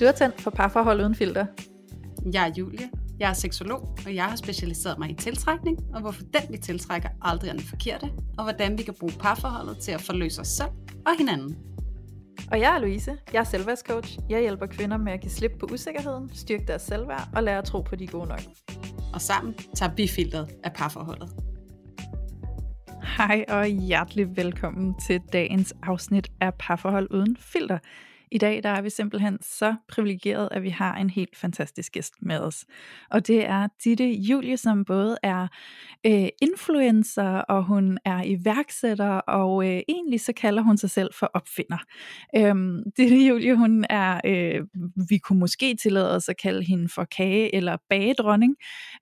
Du er tændt for parforhold uden filter. Jeg er Julie. Jeg er seksolog, og jeg har specialiseret mig i tiltrækning, og hvorfor den vi tiltrækker aldrig er den forkerte, og hvordan vi kan bruge parforholdet til at forløse os selv og hinanden. Og jeg er Louise. Jeg er selvværdscoach. Jeg hjælper kvinder med at give slip på usikkerheden, styrke deres selvværd og lære at tro på, de er gode nok. Og sammen tager vi filteret af parforholdet. Hej og hjertelig velkommen til dagens afsnit af Parforhold uden filter. I dag der er vi simpelthen så privilegeret, at vi har en helt fantastisk gæst med os. Og det er Ditte Julie, som både er øh, influencer, og hun er iværksætter, og øh, egentlig så kalder hun sig selv for opfinder. Øhm, Ditte Julie, hun er, øh, vi kunne måske tillade os at kalde hende for kage- eller bagedronning.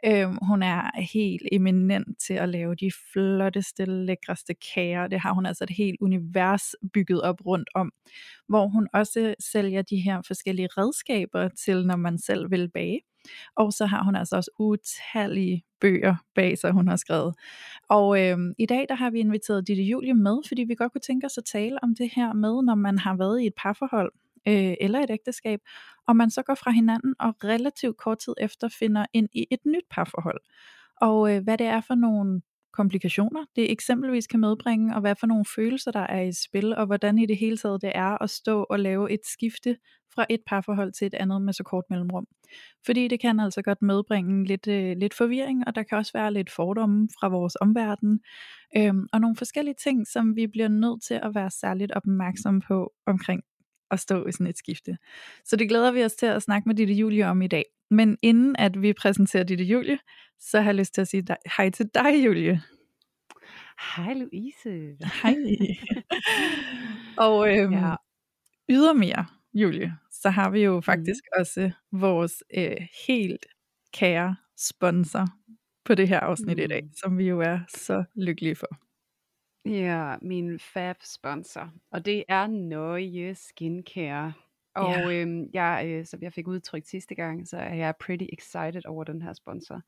Øhm, hun er helt eminent til at lave de flotteste, lækreste kager. Det har hun altså et helt univers bygget op rundt om, hvor hun også også sælger de her forskellige redskaber til, når man selv vil bage. Og så har hun altså også utallige bøger bag sig, hun har skrevet. Og øh, i dag der har vi inviteret Ditte Julie med, fordi vi godt kunne tænke os at tale om det her med, når man har været i et parforhold øh, eller et ægteskab, og man så går fra hinanden og relativt kort tid efter finder ind i et nyt parforhold. Og øh, hvad det er for nogle komplikationer, det eksempelvis kan medbringe, og hvad for nogle følelser, der er i spil, og hvordan i det hele taget det er at stå og lave et skifte fra et parforhold til et andet med så kort mellemrum. Fordi det kan altså godt medbringe lidt, øh, lidt forvirring, og der kan også være lidt fordomme fra vores omverden, øhm, og nogle forskellige ting, som vi bliver nødt til at være særligt opmærksomme på omkring at stå i sådan et skifte. Så det glæder vi os til at snakke med Ditte Julie om i dag. Men inden at vi præsenterer Ditte Julie, så har jeg lyst til at sige dig, hej til dig, Julie. Hej Louise. Hej. og øhm, ja. ydermere, Julie, så har vi jo mm. faktisk mm. også vores øh, helt kære sponsor på det her afsnit mm. i dag, mm. som vi jo er så lykkelige for. Ja, min fab sponsor, og det er Nøje Skincare. Og ja. øhm, jeg, øh, som jeg fik udtrykt sidste gang, så er jeg pretty excited over den her sponsor.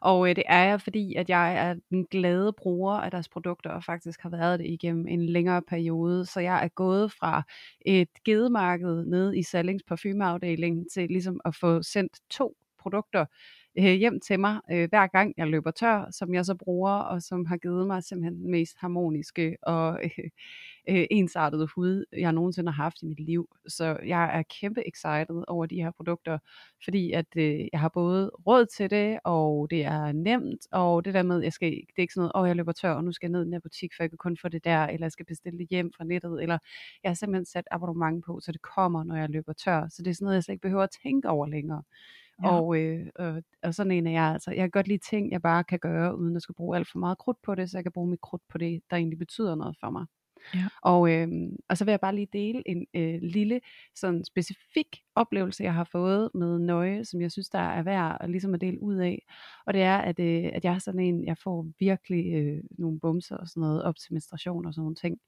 Og øh, det er jeg, fordi at jeg er den glade bruger af deres produkter, og faktisk har været det igennem en længere periode. Så jeg er gået fra et gedemarked nede i Sallings parfumeafdeling til ligesom at få sendt to produkter øh, hjem til mig, øh, hver gang jeg løber tør, som jeg så bruger, og som har givet mig simpelthen den mest harmoniske og øh, øh, ensartede hud, jeg nogensinde har haft i mit liv. Så jeg er kæmpe excited over de her produkter, fordi at øh, jeg har både råd til det, og det er nemt, og det der med, jeg skal, det er ikke sådan noget, åh, oh, jeg løber tør, og nu skal jeg ned i den her butik, for jeg kan kun få det der, eller jeg skal bestille det hjem fra nettet, eller jeg har simpelthen sat abonnement på, så det kommer, når jeg løber tør. Så det er sådan noget, jeg slet ikke behøver at tænke over længere. Ja. Og, øh, og, og sådan en er jeg altså. Jeg kan godt lide ting, jeg bare kan gøre, uden at skulle bruge alt for meget krudt på det, så jeg kan bruge mit krudt på det, der egentlig betyder noget for mig. Ja. Og, øh, og så vil jeg bare lige dele en øh, lille sådan specifik oplevelse, jeg har fået med nøje, som jeg synes, der er værd at, ligesom at dele ud af. Og det er, at, øh, at jeg er sådan en, jeg får virkelig øh, nogle bumser og sådan noget op til menstruation og sådan nogle ting.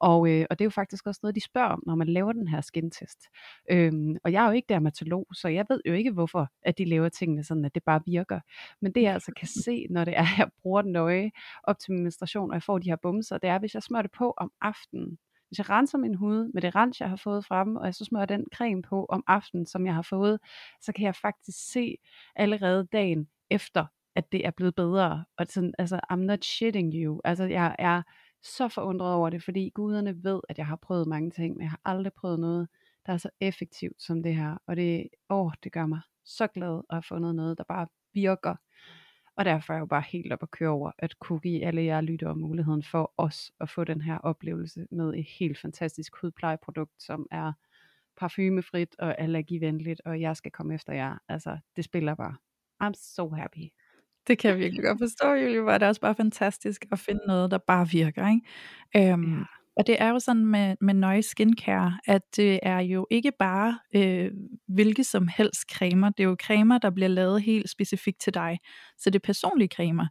Og, øh, og det er jo faktisk også noget, de spørger om, når man laver den her skintest. Øhm, og jeg er jo ikke dermatolog, så jeg ved jo ikke, hvorfor at de laver tingene sådan, at det bare virker. Men det jeg altså kan se, når det er, at jeg bruger den nøje op til min menstruation, og jeg får de her bumser, det er, hvis jeg smører det på om aftenen. Hvis jeg renser min hud med det rens, jeg har fået frem, og jeg så smører den creme på om aftenen, som jeg har fået, så kan jeg faktisk se allerede dagen efter, at det er blevet bedre. Og sådan, altså, I'm not shitting you. Altså, jeg er så forundret over det, fordi guderne ved, at jeg har prøvet mange ting, men jeg har aldrig prøvet noget, der er så effektivt som det her. Og det, åh, det gør mig så glad at have fundet noget, der bare virker. Og derfor er jeg jo bare helt op at køre over, at kunne give alle jer lyttere muligheden for os at få den her oplevelse med et helt fantastisk hudplejeprodukt, som er parfumefrit og allergivenligt, og jeg skal komme efter jer. Altså, det spiller bare. I'm so happy. Det kan jeg virkelig godt forstå, Julie, hvor det er også bare fantastisk at finde noget, der bare virker. Ikke? Øhm, ja. Og det er jo sådan med, med nøje skincare, at det er jo ikke bare øh, hvilke som helst cremer. Det er jo cremer, der bliver lavet helt specifikt til dig. Så det er personlige cremer.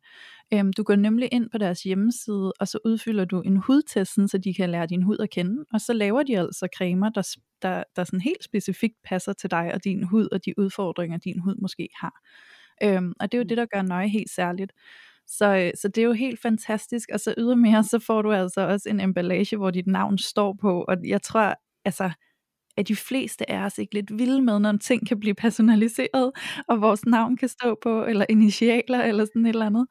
Øhm, du går nemlig ind på deres hjemmeside, og så udfylder du en hudtest, så de kan lære din hud at kende. Og så laver de altså cremer, der, der, der sådan helt specifikt passer til dig og din hud, og de udfordringer, din hud måske har. Øhm, og det er jo det, der gør nøje helt særligt. Så, øh, så det er jo helt fantastisk, og så ydermere, så får du altså også en emballage, hvor dit navn står på, og jeg tror, altså, er de fleste af os ikke lidt vilde med, når ting kan blive personaliseret, og vores navn kan stå på, eller initialer, eller sådan et eller andet?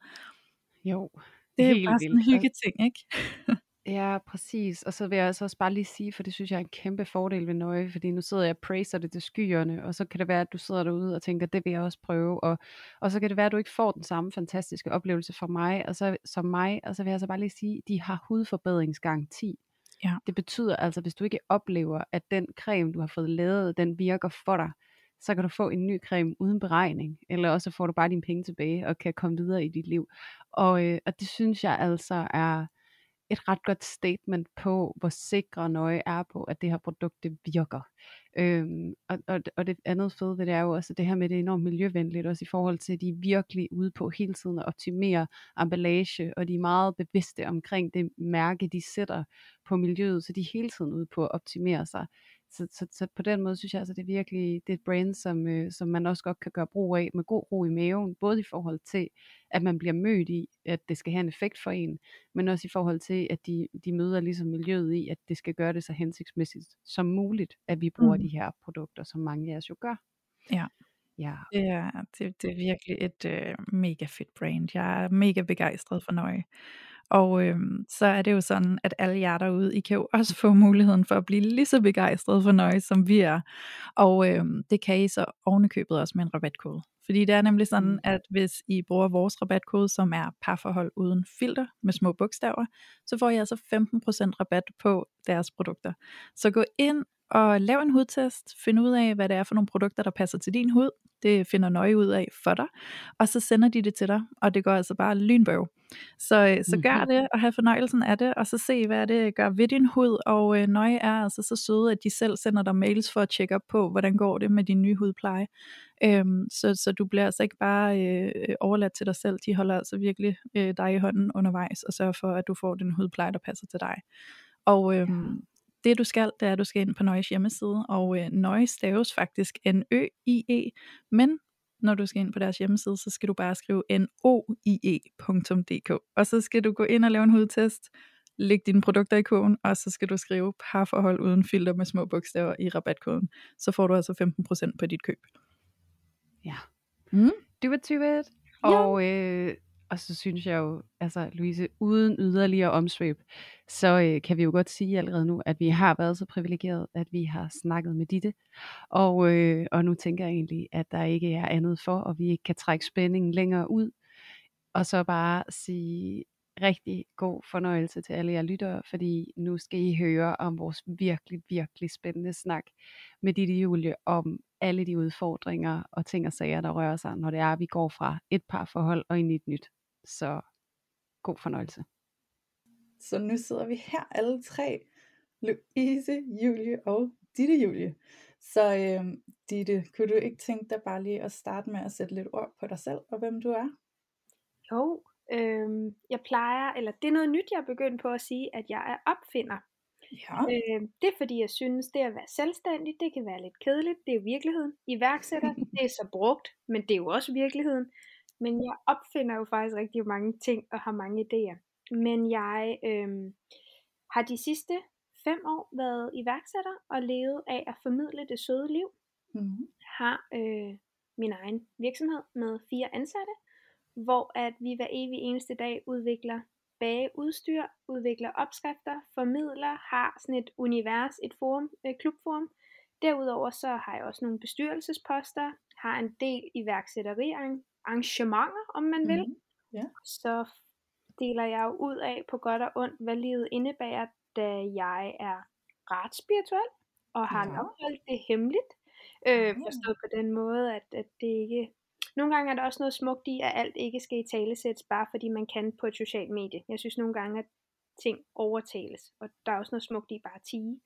Jo, Det er bare sådan en hyggeting, ikke? Ja, præcis. Og så vil jeg altså også bare lige sige, for det synes jeg er en kæmpe fordel ved Nøje, fordi nu sidder jeg og praiser det til skyerne, og så kan det være, at du sidder derude og tænker, det vil jeg også prøve, og, og så kan det være, at du ikke får den samme fantastiske oplevelse for mig, og så, som mig, og så vil jeg så bare lige sige, de har hudforbedringsgaranti. Ja. Det betyder altså, hvis du ikke oplever, at den creme, du har fået lavet, den virker for dig, så kan du få en ny creme uden beregning, eller også får du bare dine penge tilbage og kan komme videre i dit liv. Og, øh, og det synes jeg altså er et ret godt statement på, hvor sikre nøje er på, at det her produkt det virker. Øhm, og, og, og det andet fede ved det er jo også det her med, det er enormt miljøvenligt, også i forhold til, at de er virkelig ude på hele tiden at optimere emballage, og de er meget bevidste omkring det mærke, de sætter på miljøet, så de er hele tiden ude på at optimere sig. Så, så, så på den måde synes jeg altså, det er virkelig det er et brand, som, øh, som man også godt kan gøre brug af med god ro i maven, både i forhold til, at man bliver mødt i, at det skal have en effekt for en, men også i forhold til, at de, de møder ligesom miljøet i, at det skal gøre det så hensigtsmæssigt som muligt, at vi bruger mm. de her produkter, som mange af os jo gør. Ja. Ja. Det er, det, det er virkelig et øh, mega fedt brand. Jeg er mega begejstret for Nøje. Og øhm, så er det jo sådan, at alle jer derude, I kan jo også få muligheden for at blive lige så begejstret for Nøje, som vi er. Og øhm, det kan I så ovenikøbet også med en rabatkode. Fordi det er nemlig sådan, Mm. at hvis I bruger vores rabatkode, som er parforhold uden filter med små bogstaver, så får I altså 15% rabat på deres produkter. Så gå ind og lav en hudtest, find ud af, hvad det er for nogle produkter, der passer til din hud. Det finder nøje ud af for dig, og så sender de det til dig, og det går altså bare lynbøv. Så, øh, så gør Mhm. det, og have fornøjelsen af det, og så se, hvad det gør ved din hud, og øh, nøje er altså så søde, at de selv sender dig mails for at tjekke op på, hvordan går det med din nye hudpleje. Øhm, så, så du bliver altså ikke bare øh, overladt til dig selv, de holder altså virkelig øh, dig i hånden undervejs, og sørger for, at du får den hudpleje, der passer til dig. Og øhm, det du skal, det er, at du skal ind på Nøjes hjemmeside, og øh, Nøje staves faktisk N-Ø-I-E, men når du skal ind på deres hjemmeside, så skal du bare skrive noie.dk, og så skal du gå ind og lave en hudtest, læg dine produkter i kogen, og så skal du skrive parforhold uden filter med små bogstaver i rabatkoden. Så får du altså 15% på dit køb. Ja. Mm. Do it. Ja. Og, øh, og så synes jeg jo, altså Louise, uden yderligere omsvøb, så øh, kan vi jo godt sige allerede nu, at vi har været så privilegeret, at vi har snakket med Ditte. Og, øh, og nu tænker jeg egentlig, at der ikke er andet for, og vi ikke kan trække spændingen længere ud. Og så bare sige rigtig god fornøjelse til alle jer lyttere, fordi nu skal I høre om vores virkelig, virkelig spændende snak med Ditte Julie om alle de udfordringer og ting og sager, der rører sig, når det er, at vi går fra et par forhold og ind i et nyt. Så god fornøjelse. Så nu sidder vi her alle tre, Louise, Julie og Ditte Julie. Så øh, Ditte, kunne du ikke tænke dig bare lige at starte med at sætte lidt ord på dig selv og hvem du er? Jo, øhm, jeg plejer, eller det er noget nyt, jeg er begyndt på at sige, at jeg er opfinder. Ja. Øh, det er fordi, jeg synes, det at være selvstændig, det kan være lidt kedeligt. Det er virkeligheden. Iværksætter, det er så brugt, men det er jo også virkeligheden. Men jeg opfinder jo faktisk rigtig mange ting og har mange idéer. Men jeg øh, har de sidste fem år været iværksætter og levet af at formidle det søde liv. Mm-hmm. Har øh, min egen virksomhed med fire ansatte, hvor at vi hver evig eneste dag udvikler bageudstyr, udvikler opskrifter, formidler, har sådan et univers, et forum, et klubforum. Derudover så har jeg også nogle bestyrelsesposter, har en del iværksætteri arrangementer, om man vil. Mhm. Ja. Så deler jeg jo ud af på godt og ondt, hvad livet indebærer, da jeg er ret spirituel, og har Ja. nok holdt det hemmeligt. Øh, forstået på den måde, at, at det ikke... Nogle gange er der også noget smukt i, at alt ikke skal i talesættes, bare fordi man kan på et socialt medie. Jeg synes nogle gange, at ting overtales, og der er også noget smukt i bare at tige.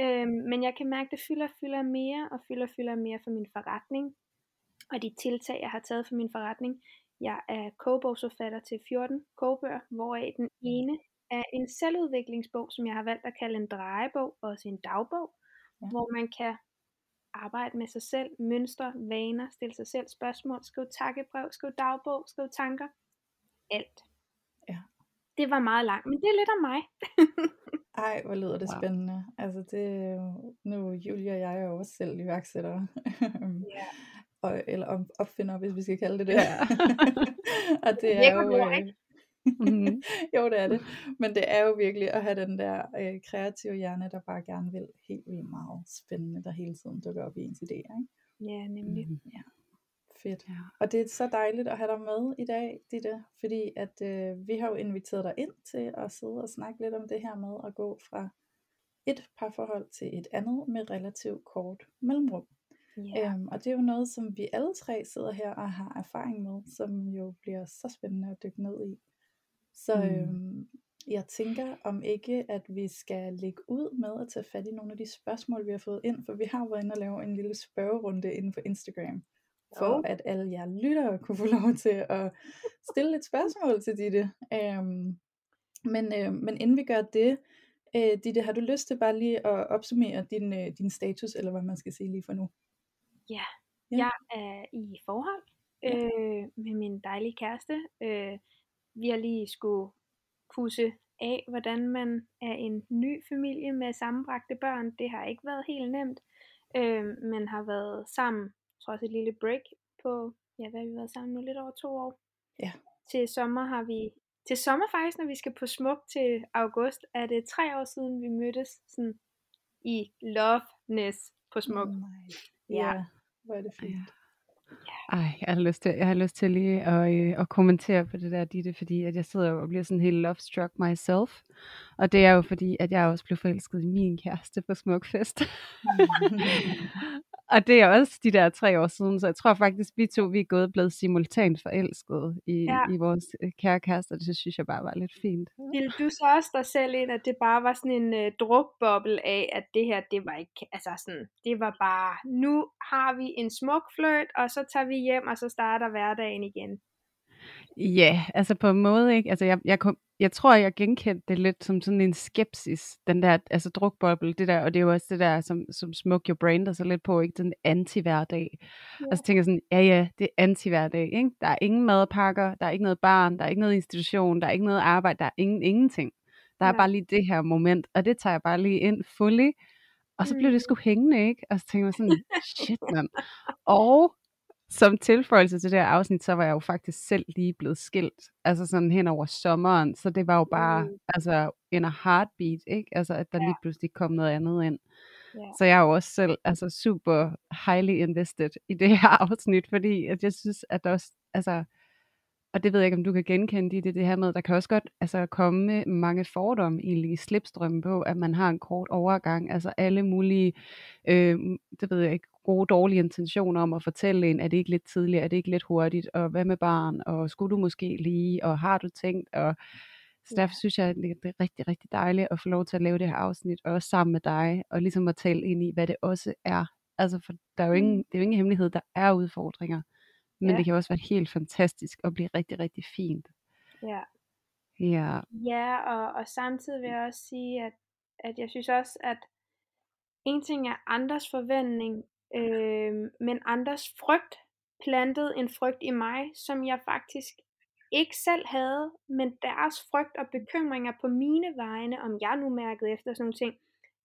Øhm, men jeg kan mærke, at det fylder fylder mere, og fylder fylder mere for min forretning, og de tiltag, jeg har taget for min forretning. Jeg er kogebogsforfatter til 14 kogebøger, hvoraf den ene er en selvudviklingsbog, som jeg har valgt at kalde en drejebog, og også en dagbog, Ja. hvor man kan arbejde med sig selv, mønstre, vaner, stille sig selv spørgsmål, skrive takkebrev, skrive dagbog, skrive tanker, alt. Ja. det var meget langt, men det er lidt om mig. Ej, hvor lyder det Wow. spændende. Altså det, jo- nu Julia og jeg er jo også selv iværksættere. Ja. Og, eller op- opfinder, hvis vi skal kalde det det. Ja. og det er jo, øh. Mhm. jo, det er det. Men det er jo virkelig at have den der øh, kreative hjerne, der bare gerne vil helt vildt meget spændende, der hele tiden dukker op i ens idéer. Ikke? Ja, nemlig. Mhm. Fedt. Ja. Og det er så dejligt at have dig med i dag, Ditte, fordi at øh, vi har jo inviteret dig ind til at sidde og snakke lidt om det her med at gå fra et parforhold til et andet med relativt kort mellemrum. Ja. Øhm, og det er jo noget, som vi alle tre sidder her og har erfaring med, som jo bliver så spændende at dykke ned i. Så Mm. øhm, jeg tænker om ikke, at vi skal lægge ud med at tage fat i nogle af de spørgsmål, vi har fået ind, for vi har jo været inde og lave en lille spørgerunde inden for Instagram, for Jo. at alle jer lyttere kunne få lov til at stille et spørgsmål til Ditte. Øhm, men, øh, men inden vi gør det, øh, Ditte, har du lyst til bare lige at opsummere din, øh, din status, eller hvad man skal sige lige for nu? Ja. Ja. Jeg er i forhold Ja. øh, med min dejlige kæreste. Øh, vi har lige skulle pusse af, hvordan man er en ny familie med sammenbragte børn. Det har ikke været helt nemt, øh, men har været sammen, trods et lille break på, ja, hvad har vi været sammen nu, lidt over to år. Ja. Til sommer har vi, til sommer faktisk, når vi skal på smuk til august, er det tre år siden, vi mødtes sådan i loveness på smuk. Nej. Ja. Ja, hvor er det fint. Ej, jeg har lyst til, jeg har lyst til lige at, øh, at kommentere på det der, Ditte, fordi at jeg sidder og bliver sådan helt love struck myself. Og det er jo fordi, at jeg også blev forelsket i min kæreste på Smukfest. og det er også de der tre år siden, så jeg tror faktisk, vi to vi er gået blevet simultant forelsket i, Ja. i vores øh, kære kæreste, og det synes jeg bare var lidt fint. Vil du så også dig selv ind, at det bare var sådan en øh, drukboble af, at det her, det var ikke, altså sådan, det var bare, nu har vi en smuk flirt, og så tager vi hjem, og så starter hverdagen igen. Ja, altså på en måde, ikke? Altså jeg, jeg, kom, jeg tror, jeg genkendte det lidt som sådan en skepsis, den der, altså drukboble, det der, og det er jo også det der, som, som Smoke Your Brain der så lidt på, ikke? Den anti-hverdag. Ja. Og så tænker jeg sådan, ja ja, det er anti-hverdag, ikke? Der er ingen madpakker, der er ikke noget barn, der er ikke noget institution, der er ikke noget arbejde, der er ingen, ingenting. Der er Nej. bare lige det her moment, og det tager jeg bare lige ind fully, og så blev det sgu hængende, ikke? Og så tænker jeg sådan, shit mand. Og som tilføjelse til det her afsnit, så var jeg jo faktisk selv lige blevet skilt. Altså sådan hen over sommeren. Så det var jo bare, Mm. altså in a heartbeat, ikke? Altså at der Ja. lige pludselig kom noget andet ind. Ja. Så jeg er jo også selv altså super highly invested i det her afsnit, fordi at jeg synes, at der også, altså, og det ved jeg ikke, om du kan genkende i det, det her med, der kan også godt altså, komme mange fordomme egentlig i slipstrømmen på, at man har en kort overgang, altså alle mulige, øh, det ved jeg ikke, gode, dårlige intentioner om at fortælle en, er det ikke lidt tidligt, er det ikke lidt hurtigt, og hvad med barn, og skulle du måske lige, og har du tænkt, og så derfor synes jeg, at det det er rigtig, rigtig dejligt at få lov til at lave det her afsnit, og også sammen med dig, og ligesom at tale ind i, hvad det også er. Altså, for der er jo ingen, det er jo ingen hemmelighed, der er udfordringer, men Ja. det kan også være helt fantastisk og blive rigtig, rigtig fint. Ja. Ja, Ja, og, og samtidig vil jeg også sige, at, at jeg synes også, at en ting er andres forventning, øh, men andres frygt plantede en frygt i mig, som jeg faktisk ikke selv havde, men deres frygt og bekymringer på mine vegne, om jeg nu mærkede efter sådan nogle ting,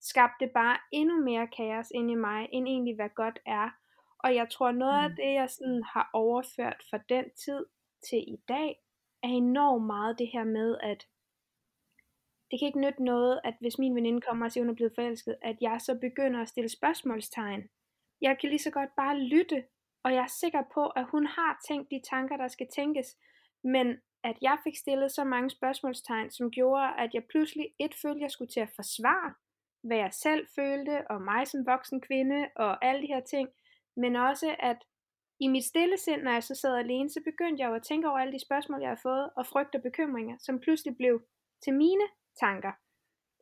skabte bare endnu mere kaos ind i mig, end egentlig hvad godt er. Og jeg tror noget af Mm. det, jeg sådan har overført fra den tid til i dag, er enormt meget det her med, at det kan ikke nytte noget, at hvis min veninde kommer og siger, hun er blevet forelsket, at jeg så begynder at stille spørgsmålstegn. Jeg kan lige så godt bare lytte, og jeg er sikker på, at hun har tænkt de tanker, der skal tænkes, men at jeg fik stillet så mange spørgsmålstegn, som gjorde, at jeg pludselig et følte, jeg skulle til at forsvare, hvad jeg selv følte, og mig som voksen kvinde, og alle de her ting, men også at i mit stille sind, når jeg så sad alene, så begyndte jeg jo at tænke over alle de spørgsmål, jeg har fået, og frygt og bekymringer, som pludselig blev til mine tanker.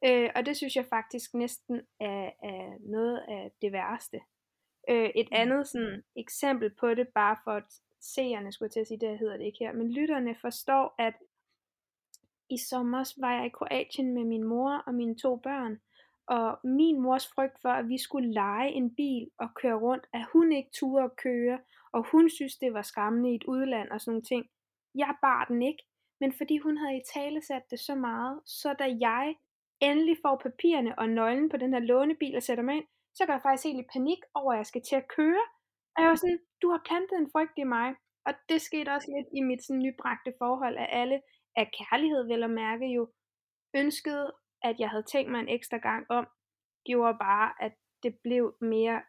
Øh, og det synes jeg faktisk næsten er, er noget af det værste. Øh, et andet sådan, eksempel på det, bare for at seerne, skulle jeg til at sige, det hedder det ikke her, men lytterne forstår, at i sommer var jeg i Kroatien med min mor og mine to børn, og min mors frygt for, at vi skulle lege en bil og køre rundt, at hun ikke turde at køre, og hun synes, det var skræmmende i et udland og sådan nogle ting. Jeg bar den ikke, men fordi hun havde i tale sat det så meget, så da jeg endelig får papirerne og nøglen på den her lånebil og sætter mig ind, så går jeg faktisk helt i panik over, at jeg skal til at køre. Og jeg var sådan, du har plantet en frygt i mig. Og det skete også lidt i mit sådan nybragte forhold, at alle af kærlighed, vel at mærke jo, ønskede, at jeg havde tænkt mig en ekstra gang om, gjorde bare, at det blev mere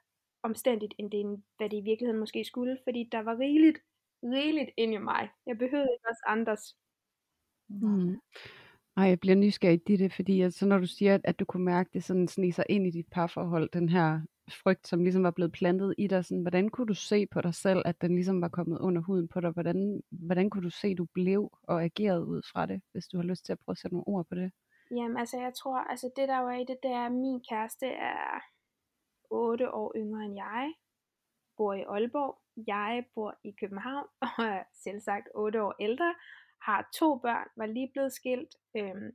omstændigt, end det, hvad det i virkeligheden måske skulle, fordi der var rigeligt, rigeligt ind i mig. Jeg behøvede ikke også andres. Mm. Ej, jeg bliver nysgerrig i det, fordi altså, når du siger, at du kunne mærke det sådan snige sig ind i dit parforhold, den her frygt, som ligesom var blevet plantet i dig, sådan, hvordan kunne du se på dig selv, at den ligesom var kommet under huden på dig? Hvordan, hvordan kunne du se, at du blev og agerede ud fra det, hvis du har lyst til at prøve at sætte nogle ord på det? Jamen, altså jeg tror, altså det der var i det, det er, at min kæreste er 8 år yngre end jeg, bor i Aalborg, jeg bor i København, og er selv sagt 8 år ældre, har to børn, var lige blevet skilt, øh,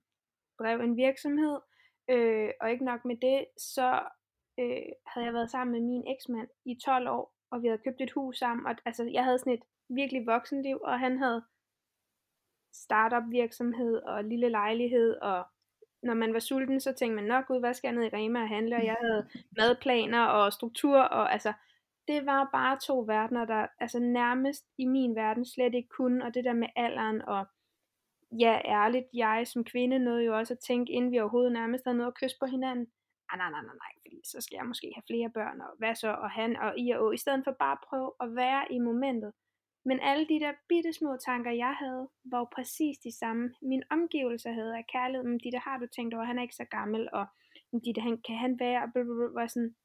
drev en virksomhed, øh, og ikke nok med det, så øh, havde jeg været sammen med min eksmand i 12 år, og vi havde købt et hus sammen, og altså, jeg havde sådan et virkelig voksenliv, og han havde startup virksomhed og lille lejlighed, og når man var sulten, så tænkte man nok ud, hvad skal jeg ned i Rema og handle, og jeg havde madplaner og struktur, og altså, det var bare to verdener, der altså nærmest i min verden slet ikke kunne, og det der med alderen, og ja, ærligt, jeg som kvinde nåede jo også at tænke, inden vi overhovedet nærmest havde noget at kysse på hinanden, ah, nej, nej, nej, nej, fordi så skal jeg måske have flere børn, og hvad så, og han, og I og Å, i stedet for bare at prøve at være i momentet. Men alle de der bitte små tanker, jeg havde, var jo præcis de samme. Min omgivelser havde af kærlighed, men de der har du tænkt over, han er ikke så gammel, og de der, han, kan han være, og blablabla, var sådan,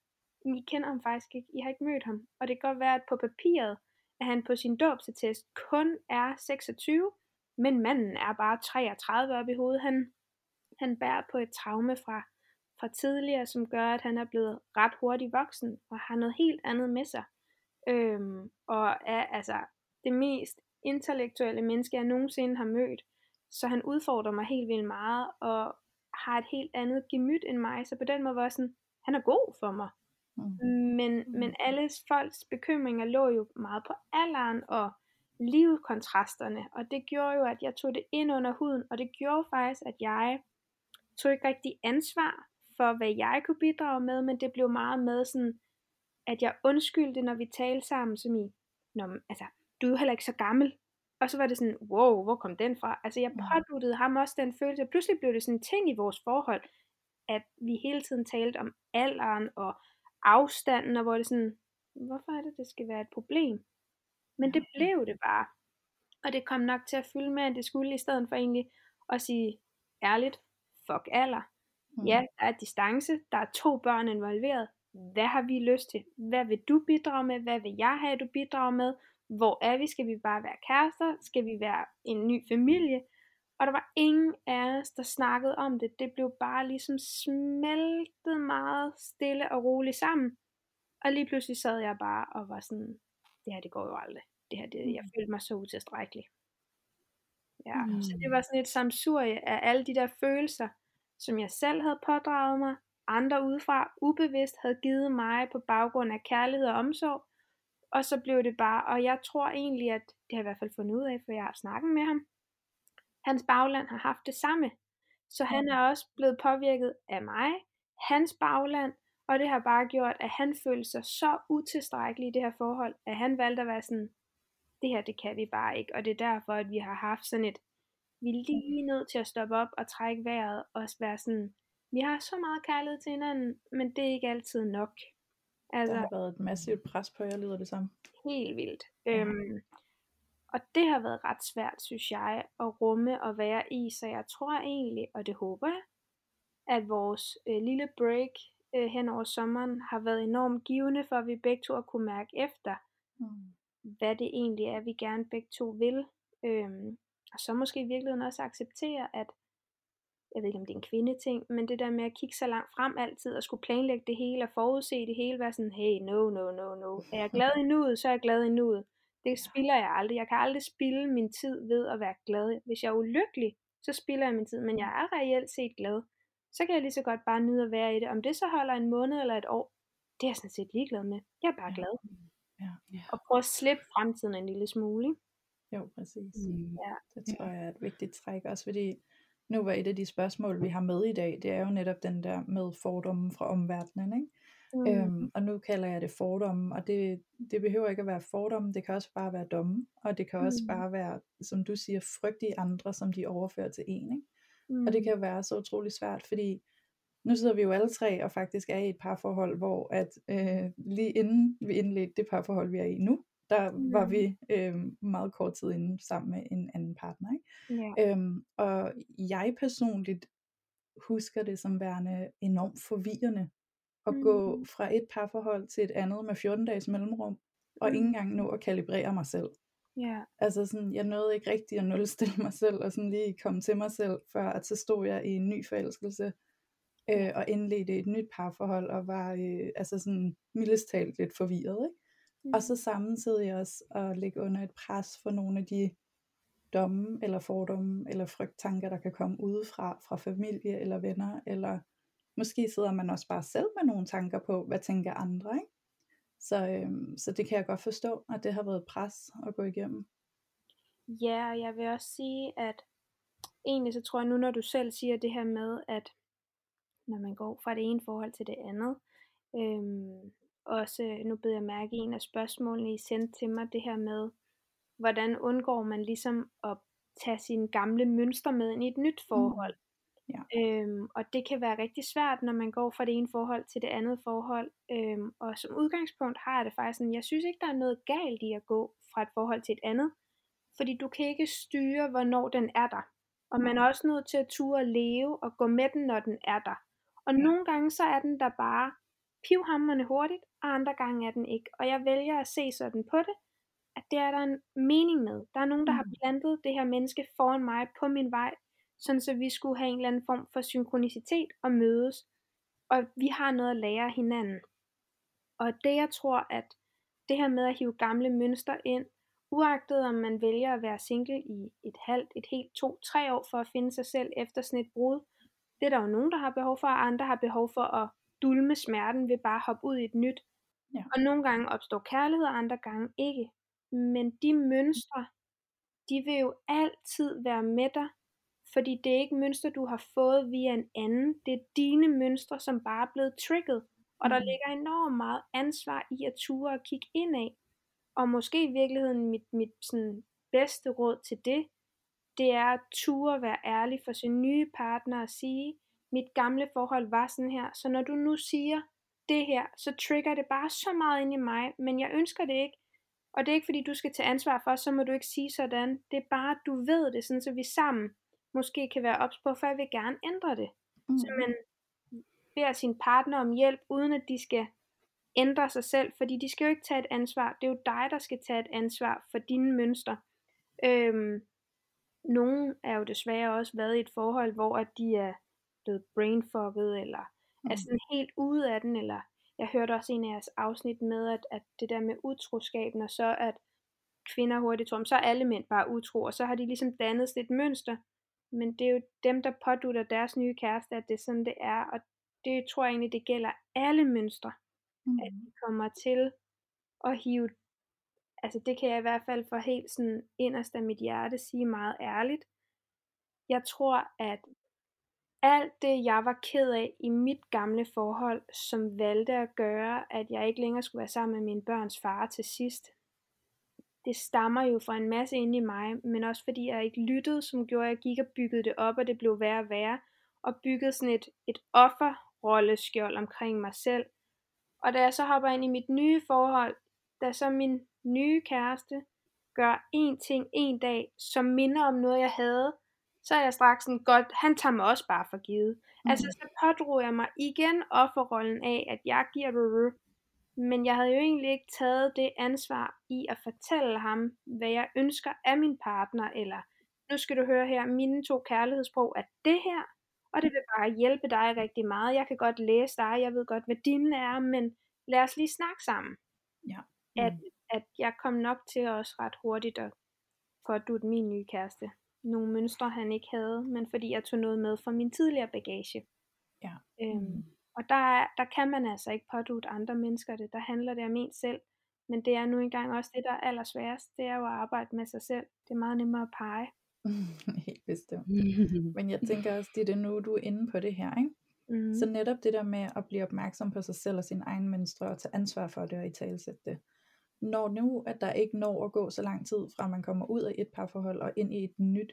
i kender ham faktisk ikke, I har ikke mødt ham. Og det kan godt være, at på papiret, at han på sin dåbsattest kun er 26, men manden er bare 33 op i hovedet. Han, han bærer på et traume fra, fra tidligere, som gør, at han er blevet ret hurtigt voksen, og har noget helt andet med sig. Øhm, og er altså det mest intellektuelle menneske, jeg nogensinde har mødt. Så han udfordrer mig helt vildt meget, og har et helt andet gemyt end mig. Så på den måde var sådan, han er god for mig. Mm. Men, men alle folks bekymringer lå jo meget på alderen og livkontrasterne. Og det gjorde jo, at jeg tog det ind under huden. Og det gjorde faktisk, at jeg tog ikke rigtig ansvar for, hvad jeg kunne bidrage med. Men det blev meget med sådan, at jeg undskyldte, når vi talte sammen, som i, når, altså, du er jo heller ikke så gammel. Og så var det sådan, wow, hvor kom den fra? Altså jeg påduttede ham også den følelse, pludselig blev det sådan en ting i vores forhold, at vi hele tiden talte om alderen og afstanden, og hvor det sådan, hvorfor er det, det skal være et problem? Men det blev det bare. Og det kom nok til at fylde med, end det skulle, i stedet for egentlig at sige ærligt, fuck alder. Mm. Ja, der er distance, der er to børn involveret. Hvad har vi lyst til? Hvad vil du bidrage med? Hvad vil jeg have, du bidrager med? Hvor er vi? Skal vi bare være kærester? Skal vi være en ny familie? Og der var ingen af os, der snakkede om det. Det blev bare ligesom smeltet meget stille og roligt sammen. Og lige pludselig sad jeg bare og var sådan, det her det går jo aldrig. Det her, det, jeg mm. følte mig så utilstrækkelig. Ja, mm. så det var sådan et samsurie af alle de der følelser, som jeg selv havde pådraget mig, andre udefra ubevidst havde givet mig på baggrund af kærlighed og omsorg, og så blev det bare, og jeg tror egentlig, at det har jeg i hvert fald fundet ud af, for jeg har snakket med ham. Hans bagland har haft det samme. Så han er også blevet påvirket af mig, hans bagland, og det har bare gjort, at han følte sig så utilstrækkelig i det her forhold, at han valgte at være sådan, det her, det kan vi bare ikke. Og det er derfor, at vi har haft sådan et, vi er lige nødt til at stoppe op og trække vejret, og være sådan, vi har så meget kærlighed til hinanden, men det er ikke altid nok. Altså, der har været et massivt pres på jer, lyder det samme. Helt vildt. Ja. Øhm, og det har været ret svært, synes jeg, at rumme og være i, så jeg tror egentlig, og det håber jeg, at vores øh, lille break øh, hen over sommeren har været enormt givende for, at vi begge to har kunne mærke efter, mm. hvad det egentlig er, vi gerne begge to vil. Øhm, og så måske i virkeligheden også acceptere, at jeg ved ikke om det er en kvindeting, men det der med at kigge så langt frem altid, og skulle planlægge det hele, og forudse det hele, være sådan, hey, no, no, no, no. Er jeg glad i nuet, så er jeg glad i nuet. Det spilder jeg aldrig. Jeg kan aldrig spille min tid ved at være glad. Hvis jeg er ulykkelig, så spilder jeg min tid, men jeg er reelt set glad. Så kan jeg lige så godt bare nyde at være i det. Om det så holder en måned eller et år, det er jeg sådan set ligeglad med. Jeg er bare glad. Ja. Ja. Og prøve at slippe fremtiden en lille smule. Jo, præcis. Mm. Ja. Det tror jeg er et vigtigt træk, også fordi nu var et af de spørgsmål, vi har med i dag, det er jo netop den der med fordommen fra omverdenen, ikke? Mm. Øhm, og nu kalder jeg det fordomme, og det, det behøver ikke at være fordomme, det kan også bare være domme, og det kan også Mm. bare være, som du siger, frygt i andre, som de overfører til en, ikke? mm. Og det kan jo være så utrolig svært, fordi nu sidder vi jo alle tre og faktisk er i et parforhold, hvor at øh, lige inden vi indledte det parforhold, vi er i nu, der mm. var Mm. vi øh, meget kort tid inden sammen med en anden partner. Ikke? Ja. Øhm, og jeg personligt husker det som værende enormt forvirrende at mm. gå Mm. fra et parforhold til et andet med 14 dages mellemrum, og Mm. ikke engang nå at kalibrere mig selv. Ja. Altså sådan, jeg nåede ikke rigtig at nulstille mig selv, og sådan lige komme til mig selv, før at så stod jeg i en ny forelskelse, øh, og indledte et nyt parforhold, og var øh, altså sådan mildest talt lidt forvirret, ikke? Mm. Og så samtidig også at ligge under et pres for nogle af de domme, eller fordomme, eller frygttanker, der kan komme udefra, fra familie eller venner, eller måske sidder man også bare selv med nogle tanker på, hvad tænker andre, ikke? Så, øhm, så det kan jeg godt forstå, at det har været et pres at gå igennem. Ja, og jeg vil også sige, at egentlig så tror jeg nu, når du selv siger det her med, at når man går fra det ene forhold til det andet, øhm, også nu beder jeg mærke i en af spørgsmålene, I sendte til mig, det her med, hvordan undgår man ligesom at tage sine gamle mønstre med ind i et nyt forhold. Ja. Øhm, og det kan være rigtig svært, når man går fra det ene forhold til det andet forhold. Øhm, og som udgangspunkt har jeg det faktisk sådan, jeg synes ikke, der er noget galt i at gå fra et forhold til et andet. Fordi du kan ikke styre, hvornår den er der. Og man er også nødt til at ture og leve og gå med den, når den er der. Og nogle gange så er den der bare pivhammerne hurtigt, og andre gange er den ikke. Og jeg vælger at se sådan på det, at det er der en mening med. Der er nogen, der har Mm. plantet det her menneske foran mig på min vej, sådan så vi skulle have en eller anden form for synkronicitet og mødes. Og vi har noget at lære hinanden. Og det jeg tror, at det her med at hive gamle mønstre ind, uagtet om man vælger at være single i et halvt, et helt, to, tre år for at finde sig selv efter sådan et brud, det er der jo nogen, der har behov for, og andre har behov for at dulme smerten ved bare at hoppe ud i et nyt. Ja. Og nogle gange opstår kærlighed, og andre gange ikke. Men de mønstre, de vil jo altid være med dig, fordi det er ikke mønstre, du har fået via en anden. Det er dine mønstre, som bare er blevet trigget. Og der Mm. ligger enormt meget ansvar i at ture og kigge indad. Og måske i virkeligheden mit, mit sådan bedste råd til det, det er at ture være ærlig for sin nye partner og sige, mit gamle forhold var sådan her, så når du nu siger det her, så trigger det bare så meget ind i mig, men jeg ønsker det ikke. Og det er ikke fordi du skal tage ansvar for, så må du ikke sige sådan. Det er bare, at du ved det, sådan så vi sammen måske kan være ops på, for jeg vil gerne ændre det. Mm. Så man beder sin partner om hjælp, uden at de skal ændre sig selv, fordi de skal jo ikke tage et ansvar. Det er jo dig, der skal tage et ansvar for dine mønstre. Øhm, nogle er jo desværre også været i et forhold, hvor at de er blevet brainfucket, eller mm. er sådan helt ude af den, eller jeg hørte også en af jeres afsnit med, at, at det der med utroskaben, og så at kvinder hurtigt tror, så er alle mænd bare utro, og så har de ligesom dannet et mønster. Men det er jo dem, der pådutter deres nye kæreste, at det er sådan, det er, og det tror jeg egentlig, det gælder alle mønstre, Mm. at de kommer til at hive, altså det kan jeg i hvert fald for helt sådan inderst af mit hjerte sige meget ærligt. Jeg tror, at alt det, jeg var ked af i mit gamle forhold, som valgte at gøre, at jeg ikke længere skulle være sammen med mine børns far til sidst, det stammer jo fra en masse inde i mig, men også fordi jeg ikke lyttede, som gjorde, at jeg gik og byggede det op, og det blev værre og værre, og byggede sådan et, et offerrolleskjold omkring mig selv. Og da jeg så hopper ind i mit nye forhold, da så min nye kæreste gør én ting en dag, som minder om noget, jeg havde, så er jeg straks sådan, godt, han tager mig også bare for givet. Mm. Altså, så pådrog jeg mig igen offerrollen af, at jeg giver men jeg havde jo egentlig ikke taget det ansvar i at fortælle ham, hvad jeg ønsker af min partner, eller nu skal du høre her, mine to kærlighedssprog er det her, og det vil bare hjælpe dig rigtig meget. Jeg kan godt læse dig, jeg ved godt, hvad dine er, men lad os lige snakke sammen. Ja. At, at jeg kom nok til også ret hurtigt at pådutte min nye kæreste nogle mønstre, han ikke havde, men fordi jeg tog noget med fra min tidligere bagage. Ja. Øhm, Mm. Og der, er- der kan man altså ikke pådutte andre mennesker det. Der handler det om en selv. Men det er nu engang også det, der er allersværest. Det er jo at arbejde med sig selv. Det er meget nemmere at pege. Helt bestemt. Men jeg tænker også, det er nu, du er inde på det her, ikke? Mm. Så netop det der med at blive opmærksom på sig selv og sin egen mønstre og tage ansvar for det og i talsætte det. Når nu, at der ikke når at gå så lang tid fra man kommer ud af et parforhold og ind i et nyt,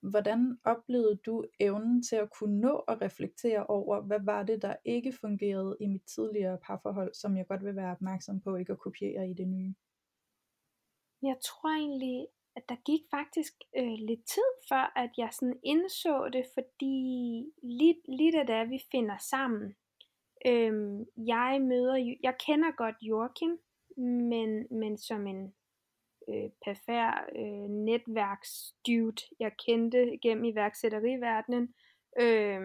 hvordan oplevede du evnen til at kunne nå at reflektere over, hvad var det, der ikke fungerede i mit tidligere parforhold, som jeg godt vil være opmærksom på ikke at kopiere i det nye? Jeg tror egentlig, at der gik faktisk øh, lidt tid før, at jeg sådan indså det, fordi lige, lige da det er, vi finder sammen, øh, jeg møder, jeg kender godt Joachim, men, men som en øh, perfær øh, netværksdude, jeg kendte gennem iværksætteriverdenen, øh,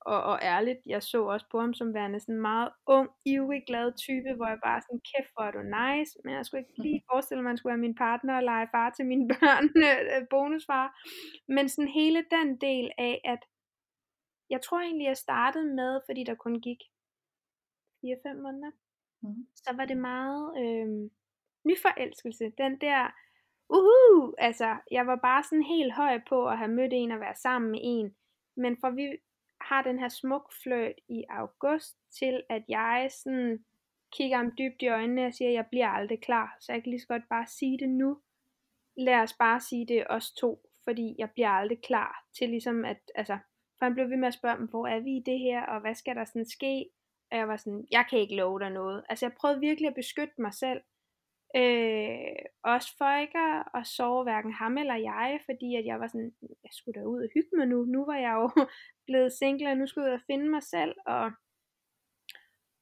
og, og ærligt, jeg så også på ham som værende sådan en meget ung, ivrig, glad type, hvor jeg bare sådan, kæft hvor er du nice, men jeg skulle ikke lige forestille mig, at han skulle være min partner og lege far til mine børn, øh, bonusfar. Men sådan hele den del af, at jeg tror egentlig, jeg startede med, fordi der kun gik 4-5 måneder, mm. så var det meget øh, nyforelskelse. Den der, uhu, altså, jeg var bare sådan helt høj på at have mødt en og være sammen med en. Men for vi har den her smuk fløjt i august, til at jeg sådan kigger ham dybt i øjnene og siger, at jeg bliver aldrig klar. Så jeg kan lige så godt bare sige det nu. Lad os bare sige det os to, fordi jeg bliver aldrig klar til ligesom at, altså, for han blev ved med at spørge, hvor er vi i det her, og hvad skal der sådan ske? Og jeg var sådan, jeg kan ikke love dig noget. Altså jeg prøvede virkelig at beskytte mig selv. Øh, også for ikke at, at sove hverken ham eller jeg, fordi at jeg var sådan, jeg skulle da ud og hygge mig nu. Nu var jeg jo blevet single, og nu skulle jeg ud og finde mig selv. Og,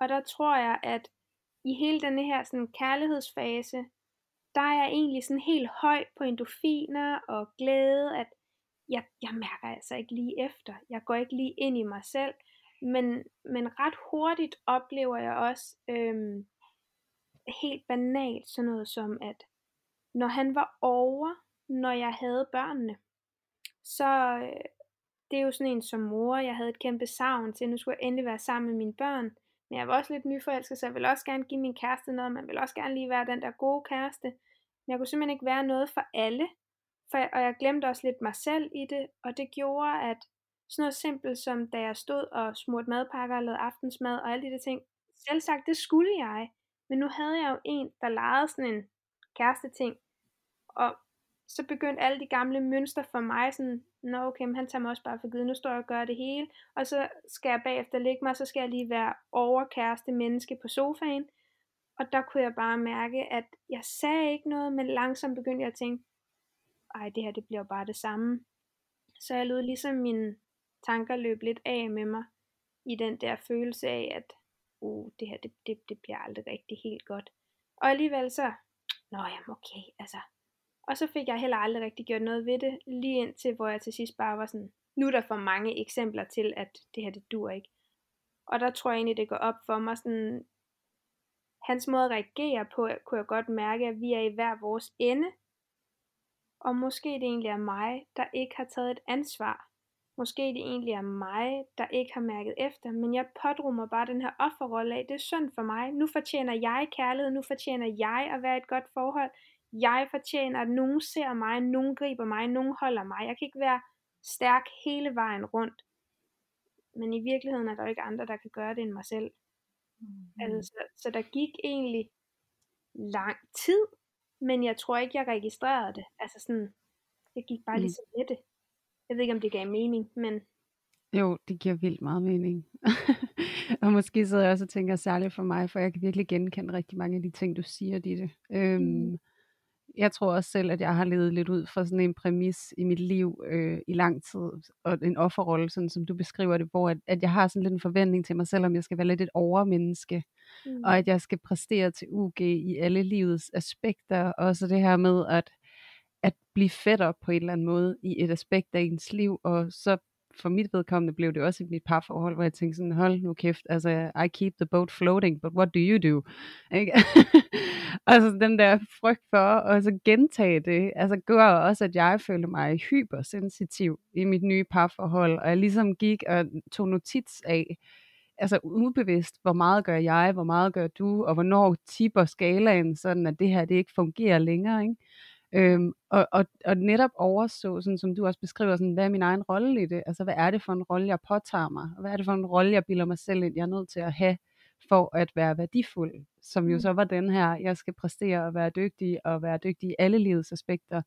og der tror jeg, at i hele denne her sådan, kærlighedsfase, der er jeg egentlig sådan helt høj på endorfiner og glæde, at jeg, jeg mærker altså ikke lige efter. Jeg går ikke lige ind i mig selv. Men, men ret hurtigt oplever jeg også, øhm, helt banalt sådan noget som, at når han var over, når jeg havde børnene, så øh, det er jo sådan en som mor, jeg havde et kæmpe savn til, nu skulle jeg endelig være sammen med mine børn, men jeg var også lidt nyforelsket, så jeg ville også gerne give min kæreste noget, man vil også gerne lige være den der gode kæreste, men jeg kunne simpelthen ikke være noget for alle, for, og jeg glemte også lidt mig selv i det, og det gjorde, at sådan noget simpelt som da jeg stod og smurte madpakker og lavede aftensmad og alle de der ting, selv sagt, det skulle jeg, men nu havde jeg jo en, der legede sådan en kæreste ting, og så begyndte alle de gamle mønstre for mig sådan, nå okay, men han tager mig også bare for givet, nu står jeg og gør det hele, og så skal jeg bagefter ligge mig, så skal jeg lige være overkæreste menneske på sofaen, og der kunne jeg bare mærke, at jeg sagde ikke noget, men langsomt begyndte jeg at tænke, ej, det her det bliver bare det samme. Så jeg lød ligesom mine tanker løb lidt af med mig, i den der følelse af, at uh, det her, det, det, det bliver aldrig rigtig helt godt. Og alligevel så, nå jamen okay, altså. Og så fik jeg heller aldrig rigtig gjort noget ved det, lige indtil hvor jeg til sidst bare var sådan, nu er der for mange eksempler til, at det her, det dur ikke. Og der tror jeg egentlig, det går op for mig sådan, hans måde at reagere på, kunne jeg godt mærke, at vi er i hver vores ende. Og måske det egentlig er mig, der ikke har taget et ansvar Måske det egentlig er mig, der ikke har mærket efter, men jeg pådrog mig bare den her offerrolle af, det er synd for mig. Nu fortjener jeg kærlighed, nu fortjener jeg at være et godt forhold. Jeg fortjener, at nogen ser mig, nogen griber mig, nogen holder mig. Jeg kan ikke være stærk hele vejen rundt. Men i virkeligheden er der jo ikke andre, der kan gøre det end mig selv. Mm. Altså, så, så der gik egentlig lang tid, men jeg tror ikke, jeg registrerede det. Altså sådan, jeg gik bare mm. ligesom med det. Jeg ved ikke, om det gav mening, men... Jo, det giver vildt meget mening. og måske sidder jeg også og tænker særligt for mig, for jeg kan virkelig genkende rigtig mange af de ting, du siger, Ditte. Øhm, mm. Jeg tror også selv, at jeg har levet lidt ud fra sådan en præmis i mit liv øh, i lang tid, og en offerrolle, sådan som du beskriver det, hvor at, at jeg har sådan lidt en forventning til mig selv, om jeg skal være lidt et overmenneske, mm. og at jeg skal præstere til UG i alle livets aspekter, og så det her med, at at blive fætter på en eller anden måde i et aspekt af ens liv, og så for mit vedkommende blev det også i mit parforhold, hvor jeg tænkte sådan, hold nu kæft, altså, I keep the boat floating, but what do you do? Ikke? altså den der frygt for at så gentage det, altså gør også, at jeg følte mig hypersensitiv i mit nye parforhold, og jeg ligesom gik og tog notits af, altså ubevidst, hvor meget gør jeg, hvor meget gør du, og hvornår tipper skalaen, sådan at det her det ikke fungerer længere. Ikke? Øhm, og, og, og netop overså, sådan som du også beskriver, sådan, hvad er min egen rolle i det? Altså, hvad er det for en rolle, jeg påtager mig? Hvad er det for en rolle, jeg bilder mig selv ind, jeg er nødt til at have, for at være værdifuld? Som jo mm. så var den her, jeg skal præstere og være dygtig, og være dygtig i alle livets aspekter,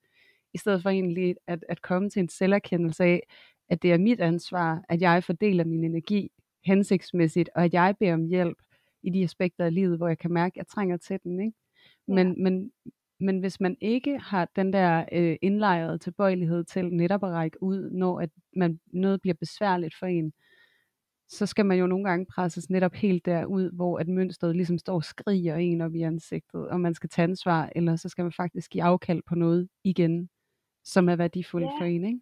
i stedet for egentlig at, at komme til en selverkendelse af, at det er mit ansvar, at jeg fordeler min energi hensigtsmæssigt, og at jeg beder om hjælp i de aspekter af livet, hvor jeg kan mærke, at jeg trænger til den. Ikke? Men, ja. men, men hvis man ikke har den der øh, indlejrede tilbøjelighed til netop at række ud, når at man, noget bliver besværligt for en, så skal man jo nogle gange presses netop helt derud, hvor at mønstret ligesom står og skriger en op i ansigtet, og man skal tage ansvar, eller så skal man faktisk give afkald på noget igen, som er værdifuldt ja. for en, ikke?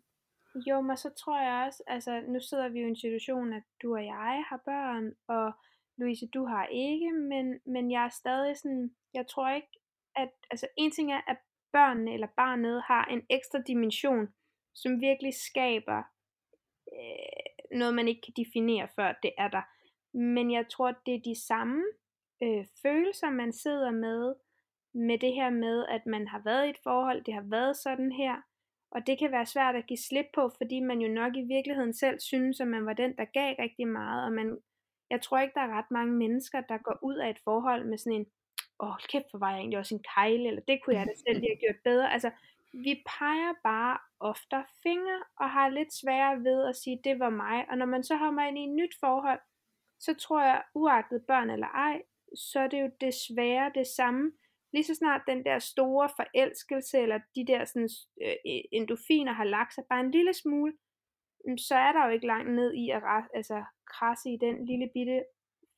Jo, men så tror jeg også, altså nu sidder vi jo i en situation, at du og jeg har børn, og Louise, du har ikke, men, men jeg er stadig sådan, jeg tror ikke, at, altså en ting er, at børnene eller barnet har en ekstra dimension, som virkelig skaber øh, noget, man ikke kan definere, før det er der. Men jeg tror, det er de samme øh, følelser, man sidder med, med det her med, at man har været i et forhold, det har været sådan her, og det kan være svært at give slip på, fordi man jo nok i virkeligheden selv synes, at man var den, der gav rigtig meget, og man, jeg tror ikke, der er ret mange mennesker, der går ud af et forhold med sådan en, åh, oh, kæft, for var jeg egentlig også en kejle, eller det kunne jeg da selv lige have gjort bedre. Altså, vi peger bare ofte fingre, og har lidt sværere ved at sige, det var mig. Og når man så har ind i et nyt forhold, så tror jeg, uagtet børn eller ej, så er det jo desværre det samme. Lige så snart den der store forelskelse, eller de der sådan, øh, endofiner har lagt sig bare en lille smule, så er der jo ikke langt ned i at altså, krasse i den lille bitte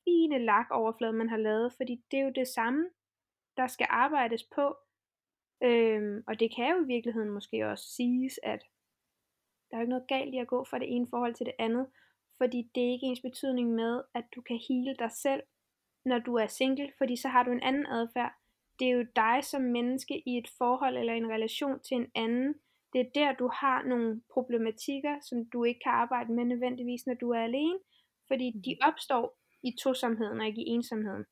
fine lakoverflade, man har lavet, fordi det er jo det samme, der skal arbejdes på. Øhm, og det kan jo i virkeligheden måske også siges, at der er ikke noget galt i at gå fra det ene forhold til det andet, fordi det er ikke ens betydning med, at du kan hele dig selv, når du er single, fordi så har du en anden adfærd. Det er jo dig som menneske i et forhold eller en relation til en anden. Det er der, du har nogle problematikker, som du ikke kan arbejde med nødvendigvis, når du er alene, fordi de mm. opstår i tosomheden og ikke i ensomheden.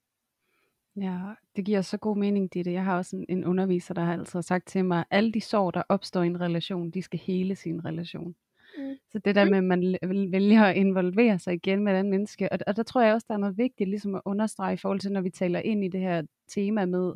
Ja, det giver så god mening, det. Jeg har også en, en underviser, der har altid sagt til mig, at alle de sår, der opstår i en relation, de skal hele sin relation. Mm. Så det der mm. med, at man vælger at involvere sig igen med den menneske, og, og der tror jeg også, der er noget vigtigt ligesom at understrege i forhold til, når vi taler ind i det her tema med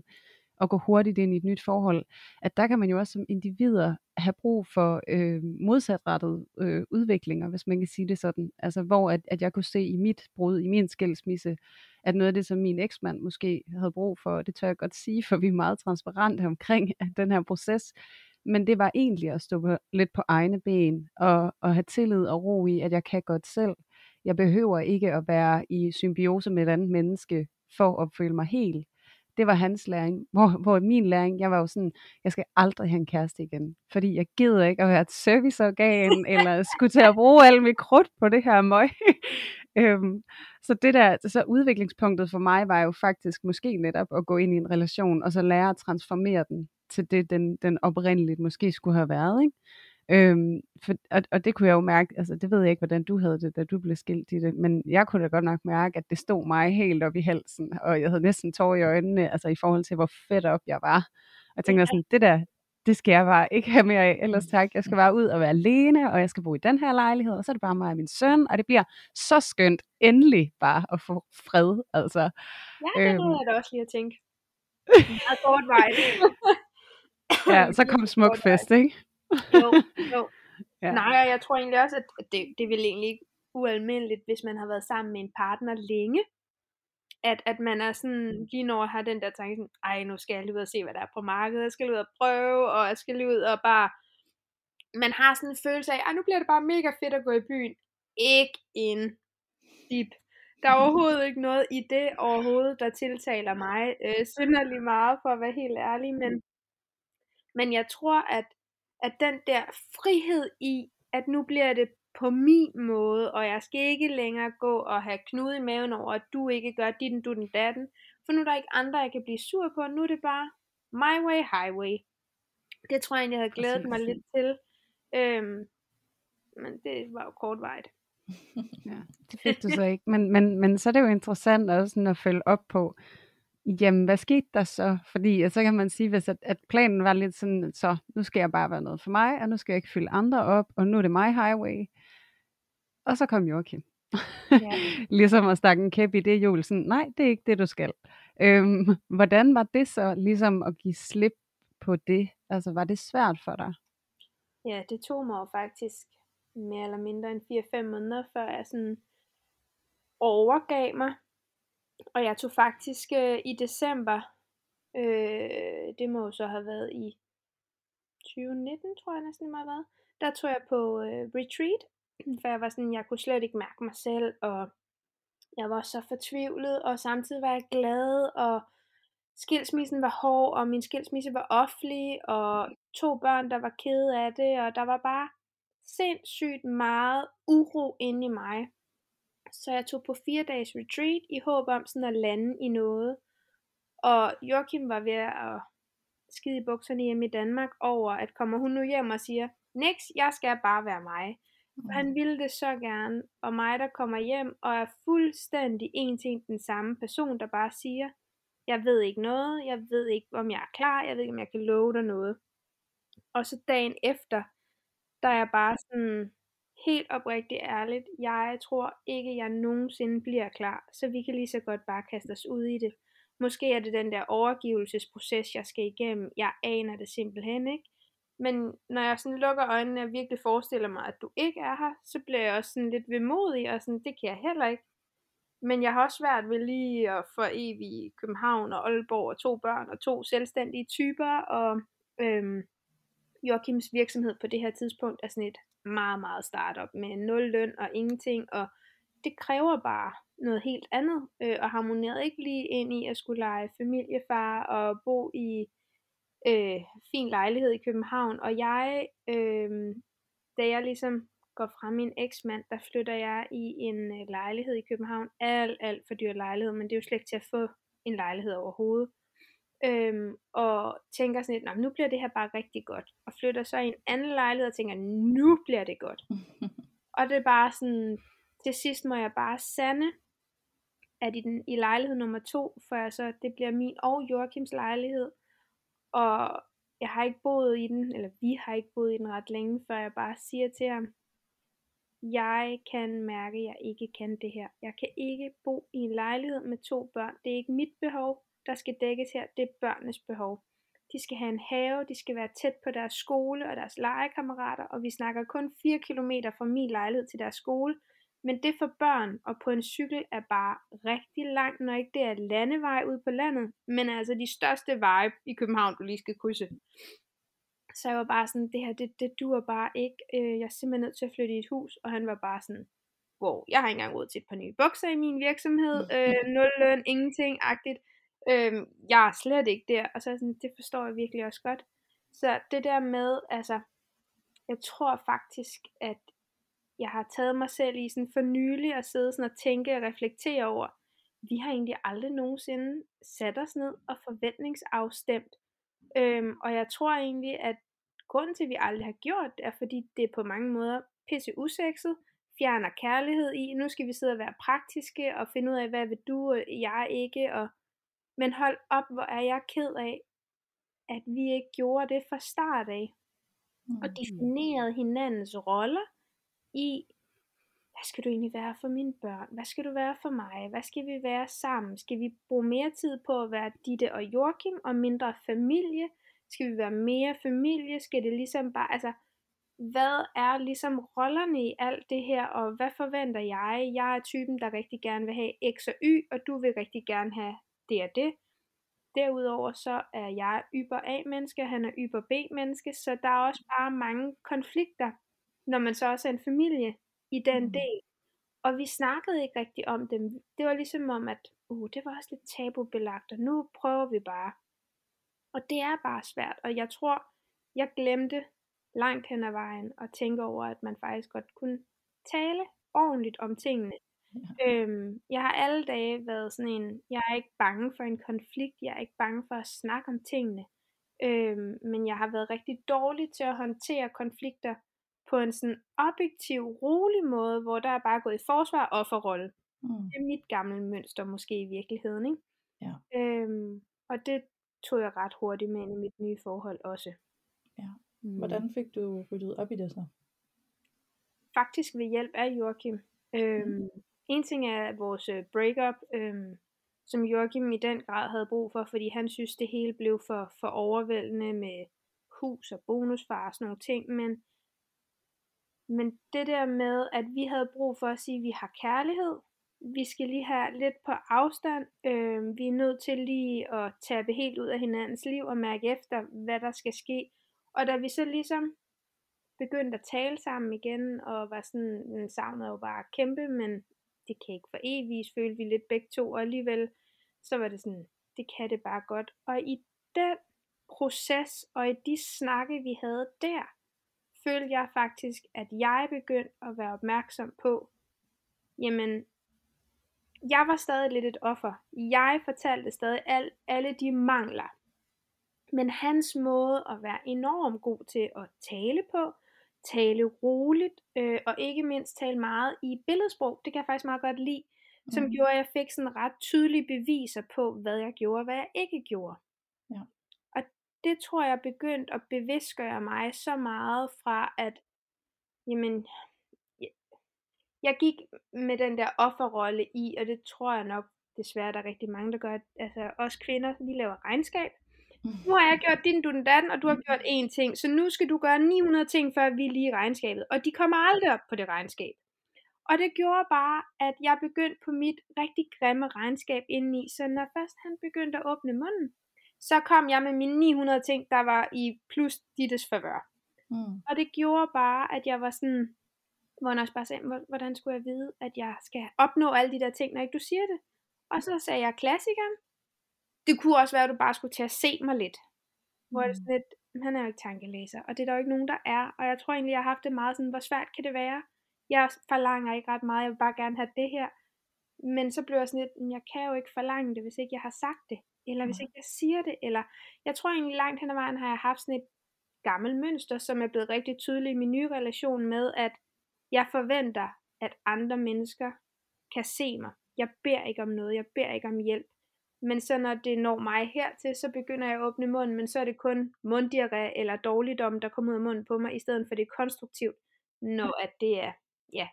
at gå hurtigt ind i et nyt forhold, at der kan man jo også som individer have brug for øh, modsatrettede øh, udviklinger, hvis man kan sige det sådan. Altså hvor at, at jeg kunne se i mit brud, i min skilsmisse, at noget af det, som min eksmand måske havde brug for, det tør jeg godt sige, for vi er meget transparente omkring den her proces, men det var egentlig at stå på, lidt på egne ben, og, og have tillid og ro i, at jeg kan godt selv. Jeg behøver ikke at være i symbiose med et andet menneske, for at føle mig helt det var hans læring. Hvor, hvor min læring, jeg var jo sådan, jeg skal aldrig have en kæreste igen. Fordi jeg gider ikke at være et serviceorgan, eller skulle til at bruge al mit krudt på det her møg. øhm, så det der, så udviklingspunktet for mig var jo faktisk måske netop at gå ind i en relation, og så lære at transformere den til det, den, den oprindeligt måske skulle have været. Ikke? Øhm, for, og, og det kunne jeg jo mærke, altså det ved jeg ikke, hvordan du havde det, da du blev skilt i det, men jeg kunne da godt nok mærke, at det stod mig helt op i halsen, og jeg havde næsten tår i øjnene, altså i forhold til, hvor fedt op jeg var. Og jeg tænkte sådan, det der, det skal jeg bare ikke have mere af, ellers tak, jeg skal bare ud og være alene, og jeg skal bo i den her lejlighed, og så er det bare mig og min søn, og det bliver så skønt endelig bare at få fred, altså. Ja, det øhm, jeg da også lige at tænke. er kort vej. ja, så kom smuk fest, ikke? jo, jo. ja. Nej, og jeg tror egentlig også, at det, det vil egentlig ikke ualmindeligt, hvis man har været sammen med en partner længe, at, at man er sådan, lige når har den der tanke sådan, ej, nu skal jeg lige ud og se, hvad der er på markedet, jeg skal lige ud og prøve, og jeg skal lige ud og bare, man har sådan en følelse af, ej, nu bliver det bare mega fedt at gå i byen. Ikke en dip. Der er overhovedet ikke noget i det overhovedet, der tiltaler mig øh, synderligt meget, for at være helt ærlig, men, men jeg tror, at at den der frihed i, at nu bliver det på min måde, og jeg skal ikke længere gå og have knude i maven over, at du ikke gør dit, du den datten, for nu er der ikke andre, jeg kan blive sur på, nu er det bare my way, highway. Det tror jeg egentlig, jeg havde glædet mig lidt til, øhm, men det var jo kortvarigt. ja, det fik du så ikke. Men, men, men så er det jo interessant også sådan at følge op på, jamen hvad skete der så? Fordi så kan man sige, hvis at, at planen var lidt sådan, så nu skal jeg bare være noget for mig, og nu skal jeg ikke fylde andre op, og nu er det my highway. Og så kom Joachim. Ja. ligesom at stakke en kæp i det hjul. Sådan, nej, det er ikke det, du skal. Øhm, hvordan var det så, ligesom at give slip på det? Altså, var det svært for dig? Ja, det tog mig jo faktisk mere eller mindre end 4-5 måneder, før jeg sådan overgav mig. Og jeg tog faktisk øh, i december, øh, det må jo så have været i 2019, tror jeg næsten må have været, der tog jeg på øh, retreat, for jeg var sådan, jeg kunne slet ikke mærke mig selv, og jeg var så fortvivlet, og samtidig var jeg glad, og skilsmissen var hård, og min skilsmisse var offentlig, og to børn, der var kede af det, og der var bare sindssygt meget uro inde i mig. Så jeg tog på fire dages retreat i håb om sådan at lande i noget. Og Joachim var ved at skide i bukserne hjemme i Danmark over, at kommer hun nu hjem og siger, Niks, jeg skal bare være mig. Mm. Han ville det så gerne, og mig der kommer hjem og er fuldstændig en til den samme person, der bare siger, jeg ved ikke noget, jeg ved ikke om jeg er klar, jeg ved ikke om jeg kan love dig noget. Og så dagen efter, der er jeg bare sådan, helt oprigtigt ærligt, jeg tror ikke, jeg nogensinde bliver klar, så vi kan lige så godt bare kaste os ud i det. Måske er det den der overgivelsesproces, jeg skal igennem. Jeg aner det simpelthen ikke. Men når jeg sådan lukker øjnene og virkelig forestiller mig, at du ikke er her, så bliver jeg også sådan lidt vemodig, og sådan, det kan jeg heller ikke. Men jeg har også svært ved lige at få evig København og Aalborg og to børn og to selvstændige typer, og øhm, Joachims virksomhed på det her tidspunkt er sådan et meget, meget startup med nul løn og ingenting, og det kræver bare noget helt andet, øh, og harmonerede ikke lige ind i at skulle lege familiefar og bo i øh, fin lejlighed i København, og jeg, øh, da jeg ligesom går fra min eksmand, der flytter jeg i en øh, lejlighed i København, alt, alt for dyr lejlighed, men det er jo slet ikke til at få en lejlighed overhovedet. Øhm, og tænker sådan lidt, nu bliver det her bare rigtig godt. Og flytter så i en anden lejlighed og tænker, nu bliver det godt. og det er bare sådan, til sidst må jeg bare sande, at i, den, i lejlighed nummer to, for jeg så, det bliver min og Joachims lejlighed, og jeg har ikke boet i den, eller vi har ikke boet i den ret længe, før jeg bare siger til ham, jeg kan mærke, at jeg ikke kan det her. Jeg kan ikke bo i en lejlighed med to børn. Det er ikke mit behov, der skal dækkes her. Det er børnenes behov. De skal have en have, de skal være tæt på deres skole og deres legekammerater, og vi snakker kun 4 km fra min lejlighed til deres skole, men det for børn og på en cykel er bare rigtig langt, når ikke det er landevej ude på landet, men altså de største veje i København, du lige skal krydse. Så jeg var bare sådan, det her, det, det dur bare ikke. Øh, jeg er simpelthen nødt til at flytte i et hus, og han var bare sådan, wow, jeg har ikke engang råd til et par nye bukser i min virksomhed, øh, nul løn, ingenting, agtigt øhm, jeg er slet ikke der, og så er sådan, det forstår jeg virkelig også godt. Så det der med, altså, jeg tror faktisk, at jeg har taget mig selv i sådan for nylig at sidde sådan og tænke og reflektere over, vi har egentlig aldrig nogensinde sat os ned og forventningsafstemt. Øhm, og jeg tror egentlig, at grunden til, at vi aldrig har gjort det, er fordi det er på mange måder pisse usekset, fjerner kærlighed i, nu skal vi sidde og være praktiske og finde ud af, hvad vil du og jeg ikke, og men hold op, hvor er jeg ked af, at vi ikke gjorde det fra start af. Mm. Og definerede hinandens roller, i, hvad skal du egentlig være for mine børn? Hvad skal du være for mig? Hvad skal vi være sammen? Skal vi bruge mere tid på at være Ditte og Joachim og mindre familie? Skal vi være mere familie? Skal det ligesom bare, altså, hvad er ligesom rollerne i alt det her, og hvad forventer jeg? Jeg er typen, der rigtig gerne vil have X og Y, og du vil rigtig gerne have det og det. Derudover så er jeg yber A-menneske, han er yber B-menneske, så der er også bare mange konflikter når man så også er en familie i den mm. del. Og vi snakkede ikke rigtig om dem. Det var ligesom om, at uh, det var også lidt tabubelagt, og nu prøver vi bare. Og det er bare svært, og jeg tror, jeg glemte langt hen ad vejen at tænke over, at man faktisk godt kunne tale ordentligt om tingene. Ja. Øhm, jeg har alle dage været sådan en, jeg er ikke bange for en konflikt, jeg er ikke bange for at snakke om tingene. Øhm, men jeg har været rigtig dårlig til at håndtere konflikter på en sådan objektiv, rolig måde, hvor der er bare gået i forsvar og offerrolle. Mm. Det er mit gamle mønster måske i virkeligheden, ikke? Ja. Øhm, og det tog jeg ret hurtigt med ind i mit nye forhold også. Ja. Mm. Hvordan fik du ryddet op i det så? Faktisk ved hjælp af Joachim. Øhm, Mm. En ting er vores øh, breakup, øhm, som Joachim i den grad havde brug for, fordi han synes, det hele blev for, for overvældende med hus og bonusfar og sådan nogle ting, men, men det der med, at vi havde brug for at sige, at vi har kærlighed, vi skal lige have lidt på afstand, øh, vi er nødt til lige at tabe helt ud af hinandens liv og mærke efter, hvad der skal ske. Og da vi så ligesom begyndte at tale sammen igen, og var sådan, savnet jo bare kæmpe, men det kan ikke for evigt, følte vi lidt begge to, og alligevel, så var det sådan, det kan det bare godt. Og i den proces, og i de snakke, vi havde der, følte jeg faktisk, at jeg begyndte at være opmærksom på, jamen, jeg var stadig lidt et offer. Jeg fortalte stadig al, alle de mangler. Men hans måde at være enormt god til at tale på, tale roligt, øh, og ikke mindst tale meget i billedsprog, det kan jeg faktisk meget godt lide, som Mhm. gjorde, at jeg fik sådan ret tydelige beviser på, hvad jeg gjorde og hvad jeg ikke gjorde. Ja. Og det tror jeg begyndte at bevidstgøre mig så meget fra, at jamen, jeg, jeg gik med den der offerrolle i, og det tror jeg nok desværre, der er rigtig mange, der gør, altså os kvinder, vi laver regnskab, nu har jeg gjort din, du den datten, og du har gjort én ting, så nu skal du gøre 900 ting, før vi lige regnskabet. Og de kommer aldrig op på det regnskab. Og det gjorde bare, at jeg begyndte på mit rigtig grimme regnskab indeni, så når først han begyndte at åbne munden, så kom jeg med mine 900 ting, der var i plus dittes favør. Mm. Og det gjorde bare, at jeg var sådan, hvor han også bare sagde, "Hvor- hvordan skulle jeg vide, at jeg skal opnå alle de der ting, når ikke du siger det? Og så sagde jeg klassikeren. Det kunne også være, at du bare skulle til at se mig lidt. Hvor mm. det sådan lidt, han er jo ikke tankelæser, og det er der jo ikke nogen, der er. Og jeg tror egentlig, jeg har haft det meget sådan, hvor svært kan det være? Jeg forlanger ikke ret meget, jeg vil bare gerne have det her. Men så blev jeg sådan lidt, "Men jeg kan jo ikke forlange det, hvis ikke jeg har sagt det. Eller hvis ikke jeg siger det. Eller jeg tror egentlig langt hen ad vejen har jeg haft sådan et gammelt mønster, som er blevet rigtig tydeligt i min nye relation med, at jeg forventer, at andre mennesker kan se mig. Jeg beder ikke om noget, jeg beder ikke om hjælp. Men så når det når mig hertil, så begynder jeg at åbne munden, men så er det kun munddiarré eller dårligdom, der kommer ud af munden på mig, i stedet for det er konstruktivt, når at det er, ja.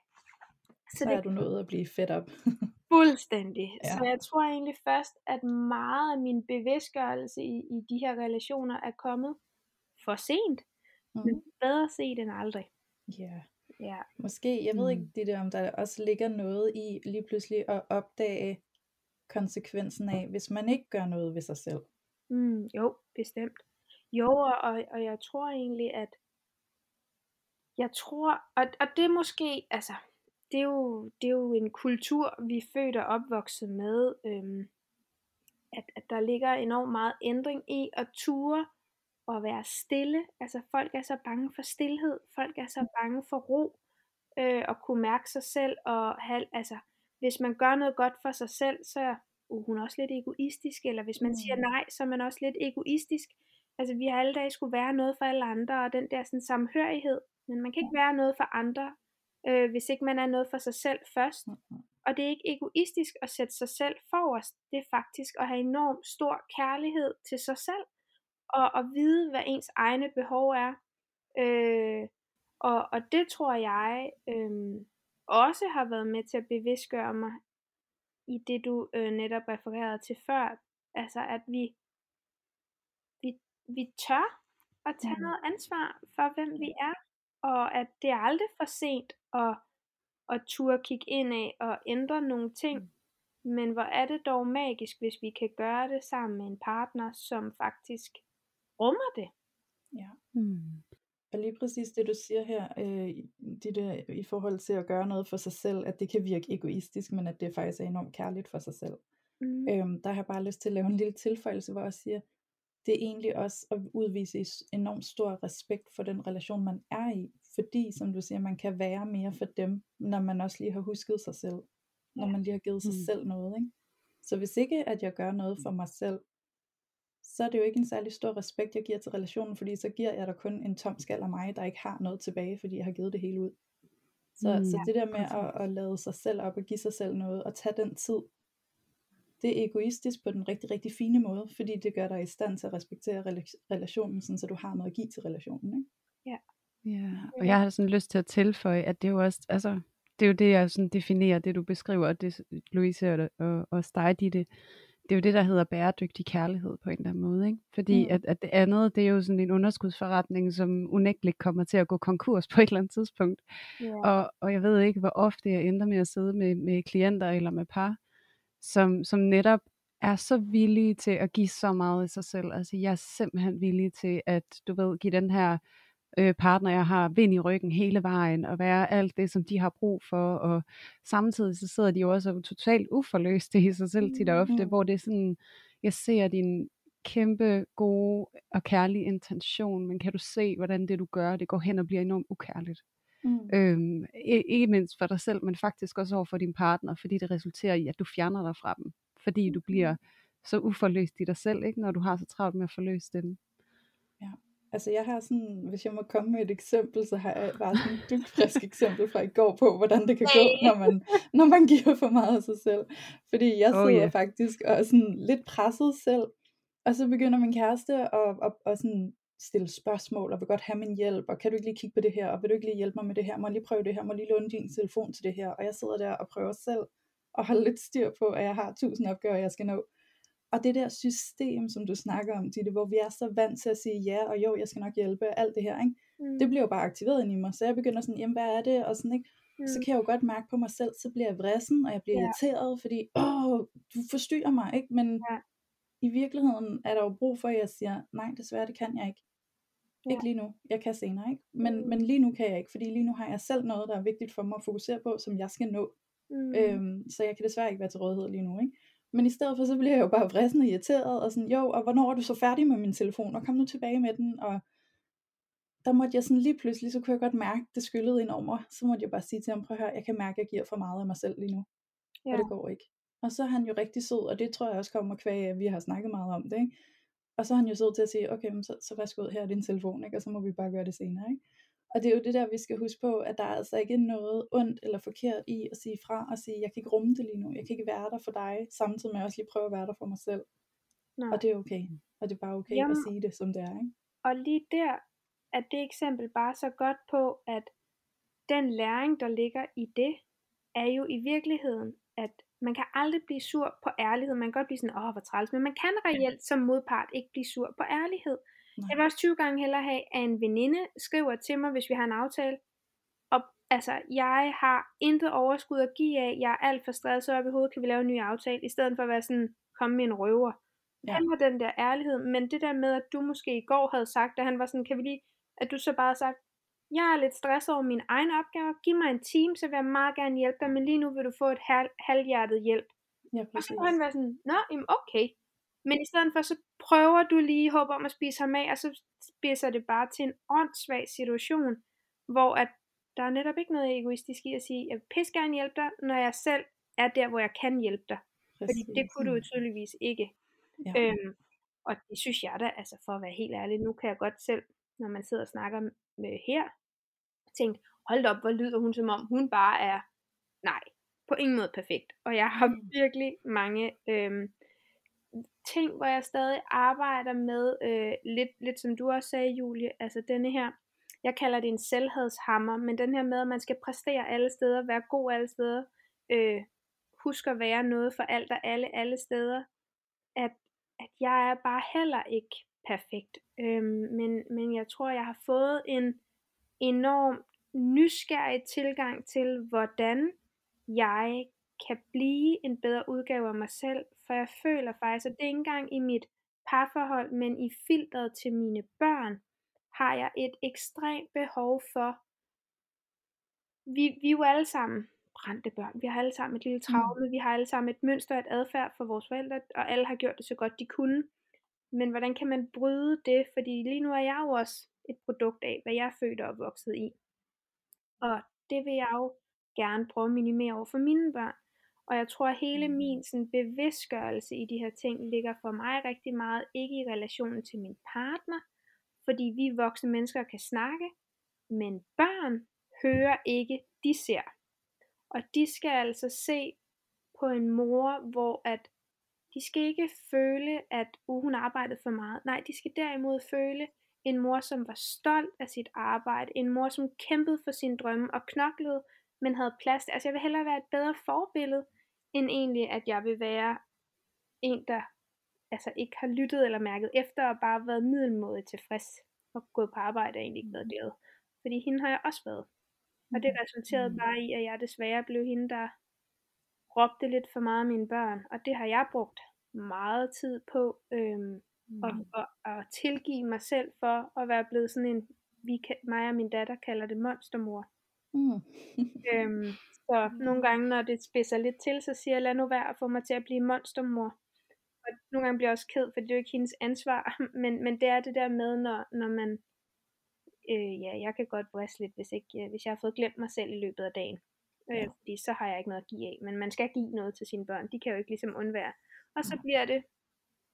Så, Så det er du nået at blive fedt op. Fuldstændig. Ja. Så jeg tror egentlig først, at meget af min bevidstgørelse i, i de her relationer er kommet for sent. Mm. Men mm. bedre set end aldrig. Ja, Ja. måske, jeg ved Mm. ikke det der, om der også ligger noget i lige pludselig at opdage konsekvensen af, hvis man ikke gør noget ved sig selv. Mm, jo, bestemt. Jo, og, og, jeg tror egentlig, at jeg tror, og, og det er måske, altså, det er, jo, det er jo en kultur, vi er født og opvokset med, øhm, at, at der ligger enormt meget ændring i at ture og være stille. Altså folk er så bange for stillhed, folk er så bange for ro, øh, og kunne mærke sig selv, og have, altså, hvis man gør noget godt for sig selv, så er uh, hun også lidt egoistisk, eller hvis man siger Mm. nej, så er man også lidt egoistisk. Altså vi har alle dage skulle være noget for alle andre, og den der sådan samhørighed, men man kan ikke være noget for andre, øh, hvis ikke man er noget for sig selv først. Mm. Og det er ikke egoistisk at sætte sig selv forrest, det er faktisk at have enormt stor kærlighed til sig selv, og at vide, hvad ens egne behov er. Øh, og, og det tror jeg øh, også har været med til at bevidstgøre mig i det, du øh, netop refererede til før. Altså, at vi, vi, vi tør at tage Mm. noget ansvar for, hvem vi er, og at det er aldrig for sent at, at turde kigge ind af og ændre nogle ting. Men hvor er det dog magisk, hvis vi kan gøre det sammen med en partner, som faktisk rummer det. Ja. Mm. Og lige præcis det du siger her, øh, det der, i forhold til at gøre noget for sig selv, at det kan virke egoistisk, men at det faktisk er enormt kærligt for sig selv. Mm. Øhm, der har jeg bare lyst til at lave en lille tilføjelse, hvor jeg siger, det er egentlig også at udvise is- enormt stor respekt for den relation, man er i. Fordi, som du siger, man kan være mere for dem, når man også lige har husket sig selv. Når man lige har givet sig Mm. selv noget. Ikke? Så hvis ikke, at jeg gør noget for mig selv, så er det jo ikke en særlig stor respekt, jeg giver til relationen, fordi så giver jeg dig kun en tom skal af mig, der ikke har noget tilbage, fordi jeg har givet det hele ud. Så, mm, så det der med at, at lade sig selv op og give sig selv noget, og tage den tid, det er egoistisk på den rigtig, rigtig fine måde, fordi det gør dig i stand til at respektere relationen, sådan, så du har noget at give til relationen. Ikke? Ja. ja, og jeg har sådan lyst til at tilføje, at det er jo også, altså, det er jo det, jeg sådan definerer, det du beskriver, og det Louise og, og, og dig, det, det er jo det, der hedder bæredygtig kærlighed på en eller anden måde. Ikke? Fordi mm. at, at det andet, det er jo sådan en underskudsforretning, som unægteligt kommer til at gå konkurs på et eller andet tidspunkt. Yeah. Og, og jeg ved ikke, hvor ofte jeg ender med at sidde med, med klienter eller med par, som, som netop er så villige til at give så meget af sig selv. Altså jeg er simpelthen villig til at, du ved, give den her øh, partner, jeg har vind i ryggen hele vejen, og være alt det, som de har brug for, og samtidig så sidder de jo også totalt uforløste i sig selv tit og ofte, mm. hvor det er sådan, jeg ser din kæmpe gode og kærlige intention, men kan du se, hvordan det du gør, det går hen og bliver enormt ukærligt. Mm. Øhm, ikke mindst for dig selv, men faktisk også over for din partner, fordi det resulterer i, at du fjerner dig fra dem, fordi du bliver så uforløst i dig selv, ikke, når du har så travlt med at forløse dem. Altså jeg har sådan, hvis jeg må komme med et eksempel, så har jeg bare sådan et dygfrisk eksempel fra i går på, hvordan det kan gå, når man, når man giver for meget af sig selv. Fordi jeg sidder oh, yeah. faktisk og er sådan lidt presset selv, og så begynder min kæreste at, at, at sådan stille spørgsmål, og vil godt have min hjælp, og kan du ikke lige kigge på det her, og vil du ikke lige hjælpe mig med det her, må jeg lige prøve det her, må jeg lige låne din telefon til det her, og jeg sidder der og prøver selv at holde lidt styr på, at jeg har tusind opgaver, jeg skal nå. Og det der system, som du snakker om, Ditte, hvor vi er så vant til at sige ja, og jo, jeg skal nok hjælpe, alt det her, ikke? Mm. det bliver jo bare aktiveret ind i mig, så jeg begynder sådan, jamen hvad er det, og sådan, ikke? Mm. så kan jeg jo godt mærke på mig selv, så bliver jeg vrissen, og jeg bliver ja. irriteret, fordi, åh, du forstyrrer mig, ikke? men ja. i virkeligheden er der jo brug for, at jeg siger, nej, desværre, det kan jeg ikke. Ja. Ikke lige nu, jeg kan senere, ikke? Men, mm. men lige nu kan jeg ikke, fordi lige nu har jeg selv noget, der er vigtigt for mig at fokusere på, som jeg skal nå. Mm. Øhm, så jeg kan desværre ikke være til rådighed lige nu, ikke? Men i stedet for, så bliver jeg jo bare vrissen og irriteret, og sådan, jo, og hvornår er du så færdig med min telefon, og kom nu tilbage med den, og der måtte jeg sådan lige pludselig, så kunne jeg godt mærke, det skyllede ind over så måtte jeg bare sige til ham, prøv at høre, jeg kan mærke, at jeg giver for meget af mig selv lige nu, ja. og det går ikke. Og så er han jo rigtig sød, og det tror jeg også kommer kvæg, at vi har snakket meget om det, ikke? Og så er han jo sød til at sige, okay, men så, så værsgo, her er din telefon, ikke? og så må vi bare gøre det senere. Ikke? Og det er jo det der, vi skal huske på, at der er altså ikke noget ondt eller forkert i at sige fra og sige, jeg kan ikke rumme det lige nu, jeg kan ikke være der for dig, samtidig med at også lige prøve at være der for mig selv. Nej. Og det er okay. Og det er bare okay Jamen, at sige det, som det er. Ikke? Og lige der er det eksempel bare så godt på, at den læring, der ligger i det, er jo i virkeligheden, at man kan aldrig blive sur på ærlighed. Man kan godt blive sådan, åh, hvor træls, men man kan reelt som modpart ikke blive sur på ærlighed. Jeg vil også 20 gange hellere have, at en veninde skriver til mig, hvis vi har en aftale, og altså, jeg har intet overskud at give af, jeg er alt for stresset op i hovedet, kan vi lave en ny aftale, i stedet for at være sådan, komme med en røver. Ja. Han var den der ærlighed, men det der med, at du måske i går havde sagt, at han var sådan, kan vi lige, at du så bare sagt, jeg er lidt stresset over mine egne opgaver, giv mig en team, så vil jeg meget gerne hjælpe dig, men lige nu vil du få et halv, halvhjertet hjælp. Ja, og så kan han være sådan, nå, jamen okay. Men i stedet for, så prøver du lige håb om at spise ham af, og så spiser det bare til en åndssvag situation, hvor at der er netop ikke noget egoistisk i at sige, jeg vil pisse gerne hjælpe dig, når jeg selv er der, hvor jeg kan hjælpe dig. Præcis. Fordi det kunne du jo tydeligvis ikke. Ja. Øhm, og det synes jeg da, altså for at være helt ærlig, nu kan jeg godt selv, når man sidder og snakker med her, tænke, hold op, hvor lyder hun som om, hun bare er, nej, på ingen måde perfekt. Og jeg har mm. virkelig mange øhm, ting, hvor jeg stadig arbejder med, øh, lidt, lidt som du også sagde, Julie, altså denne her, jeg kalder det en selvhedshammer, men den her med, at man skal præstere alle steder, være god alle steder, øh, husk at være noget for alt og alle, alle steder, at, at jeg er bare heller ikke perfekt, øhm, men, men jeg tror, jeg har fået en enorm nysgerrig tilgang til, hvordan jeg kan blive en bedre udgave af mig selv, for jeg føler faktisk, at det ikke engang i mit parforhold, men i filteret til mine børn, har jeg et ekstremt behov for, vi, vi er jo alle sammen brændte børn, vi har alle sammen et lille traume, mm. vi har alle sammen et mønster et adfærd for vores forældre, og alle har gjort det så godt de kunne. Men hvordan kan man bryde det, fordi lige nu er jeg jo også et produkt af, hvad jeg er født og opvokset i. Og det vil jeg jo gerne prøve at minimere over for mine børn. Og jeg tror, at hele min sådan, bevidstgørelse i de her ting ligger for mig rigtig meget ikke i relationen til min partner, fordi vi voksne mennesker kan snakke, men børn hører ikke, de ser. Og de skal altså se på en mor, hvor at de skal ikke føle, at uh, hun arbejdede for meget. Nej, de skal derimod føle en mor, som var stolt af sit arbejde. En mor, som kæmpede for sin drømme og knoklede, men havde plads. Altså jeg vil hellere være et bedre forbillede, end egentlig, at jeg vil være en, der altså ikke har lyttet eller mærket efter, og bare været middelmådigt tilfreds, og gået på arbejde og egentlig ikke været glad. Fordi hende har jeg også været. Og det resulterede bare i, at jeg desværre blev hende, der råbte lidt for meget af mine børn. Og det har jeg brugt meget tid på, øhm, mm. og, og, og tilgive mig selv for at være blevet sådan en, vi mig og min datter kalder det monstermor. Mm. øhm, så nogle gange, når det spidser lidt til, så siger jeg, lad nu være at få mig til at blive monstermor. Og nogle gange bliver jeg også ked, for det er jo ikke hendes ansvar, men, men det er det der med, når, når man, øh, ja, jeg kan godt briste lidt, hvis, ikke, øh, hvis jeg har fået glemt mig selv i løbet af dagen. Øh, ja. Fordi så har jeg ikke noget at give af. Men man skal give noget til sine børn. De kan jo ikke ligesom undvære. Og så bliver det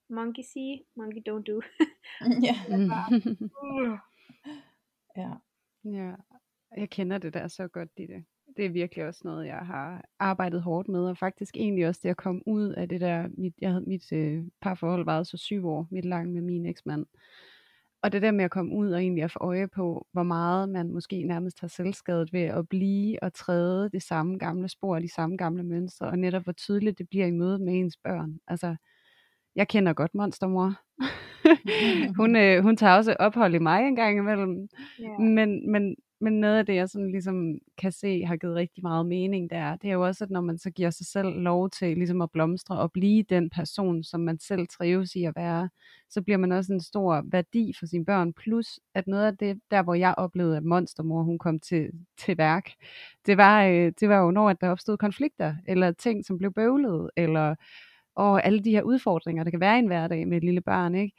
monkey see, monkey don't do. ja. uh. ja. Ja. Jeg kender det der så godt, det det er virkelig også noget, jeg har arbejdet hårdt med, og faktisk egentlig også det at komme ud af det der, mit, jeg havde, mit øh, parforhold varede så syv år, mit lang med min eksmand. Og det der med at komme ud og egentlig at få øje på, hvor meget man måske nærmest har selvskadet ved at blive og træde det samme gamle spor, de samme gamle mønstre, og netop hvor tydeligt det bliver i mødet med ens børn. Altså, jeg kender godt monstermor. hun, øh, hun tager også ophold i mig en gang imellem. Yeah. Men, men men noget af det, jeg sådan ligesom kan se har givet rigtig meget mening, det er, det er jo også, at når man så giver sig selv lov til ligesom at blomstre og blive den person, som man selv trives i at være, så bliver man også en stor værdi for sine børn. Plus, at noget af det, der hvor jeg oplevede, at monstermor hun kom til, til værk, det var, øh, det var jo når, at der opstod konflikter, eller ting, som blev bøvlet, eller og alle de her udfordringer, der kan være i en hverdag med et lille barn, ikke?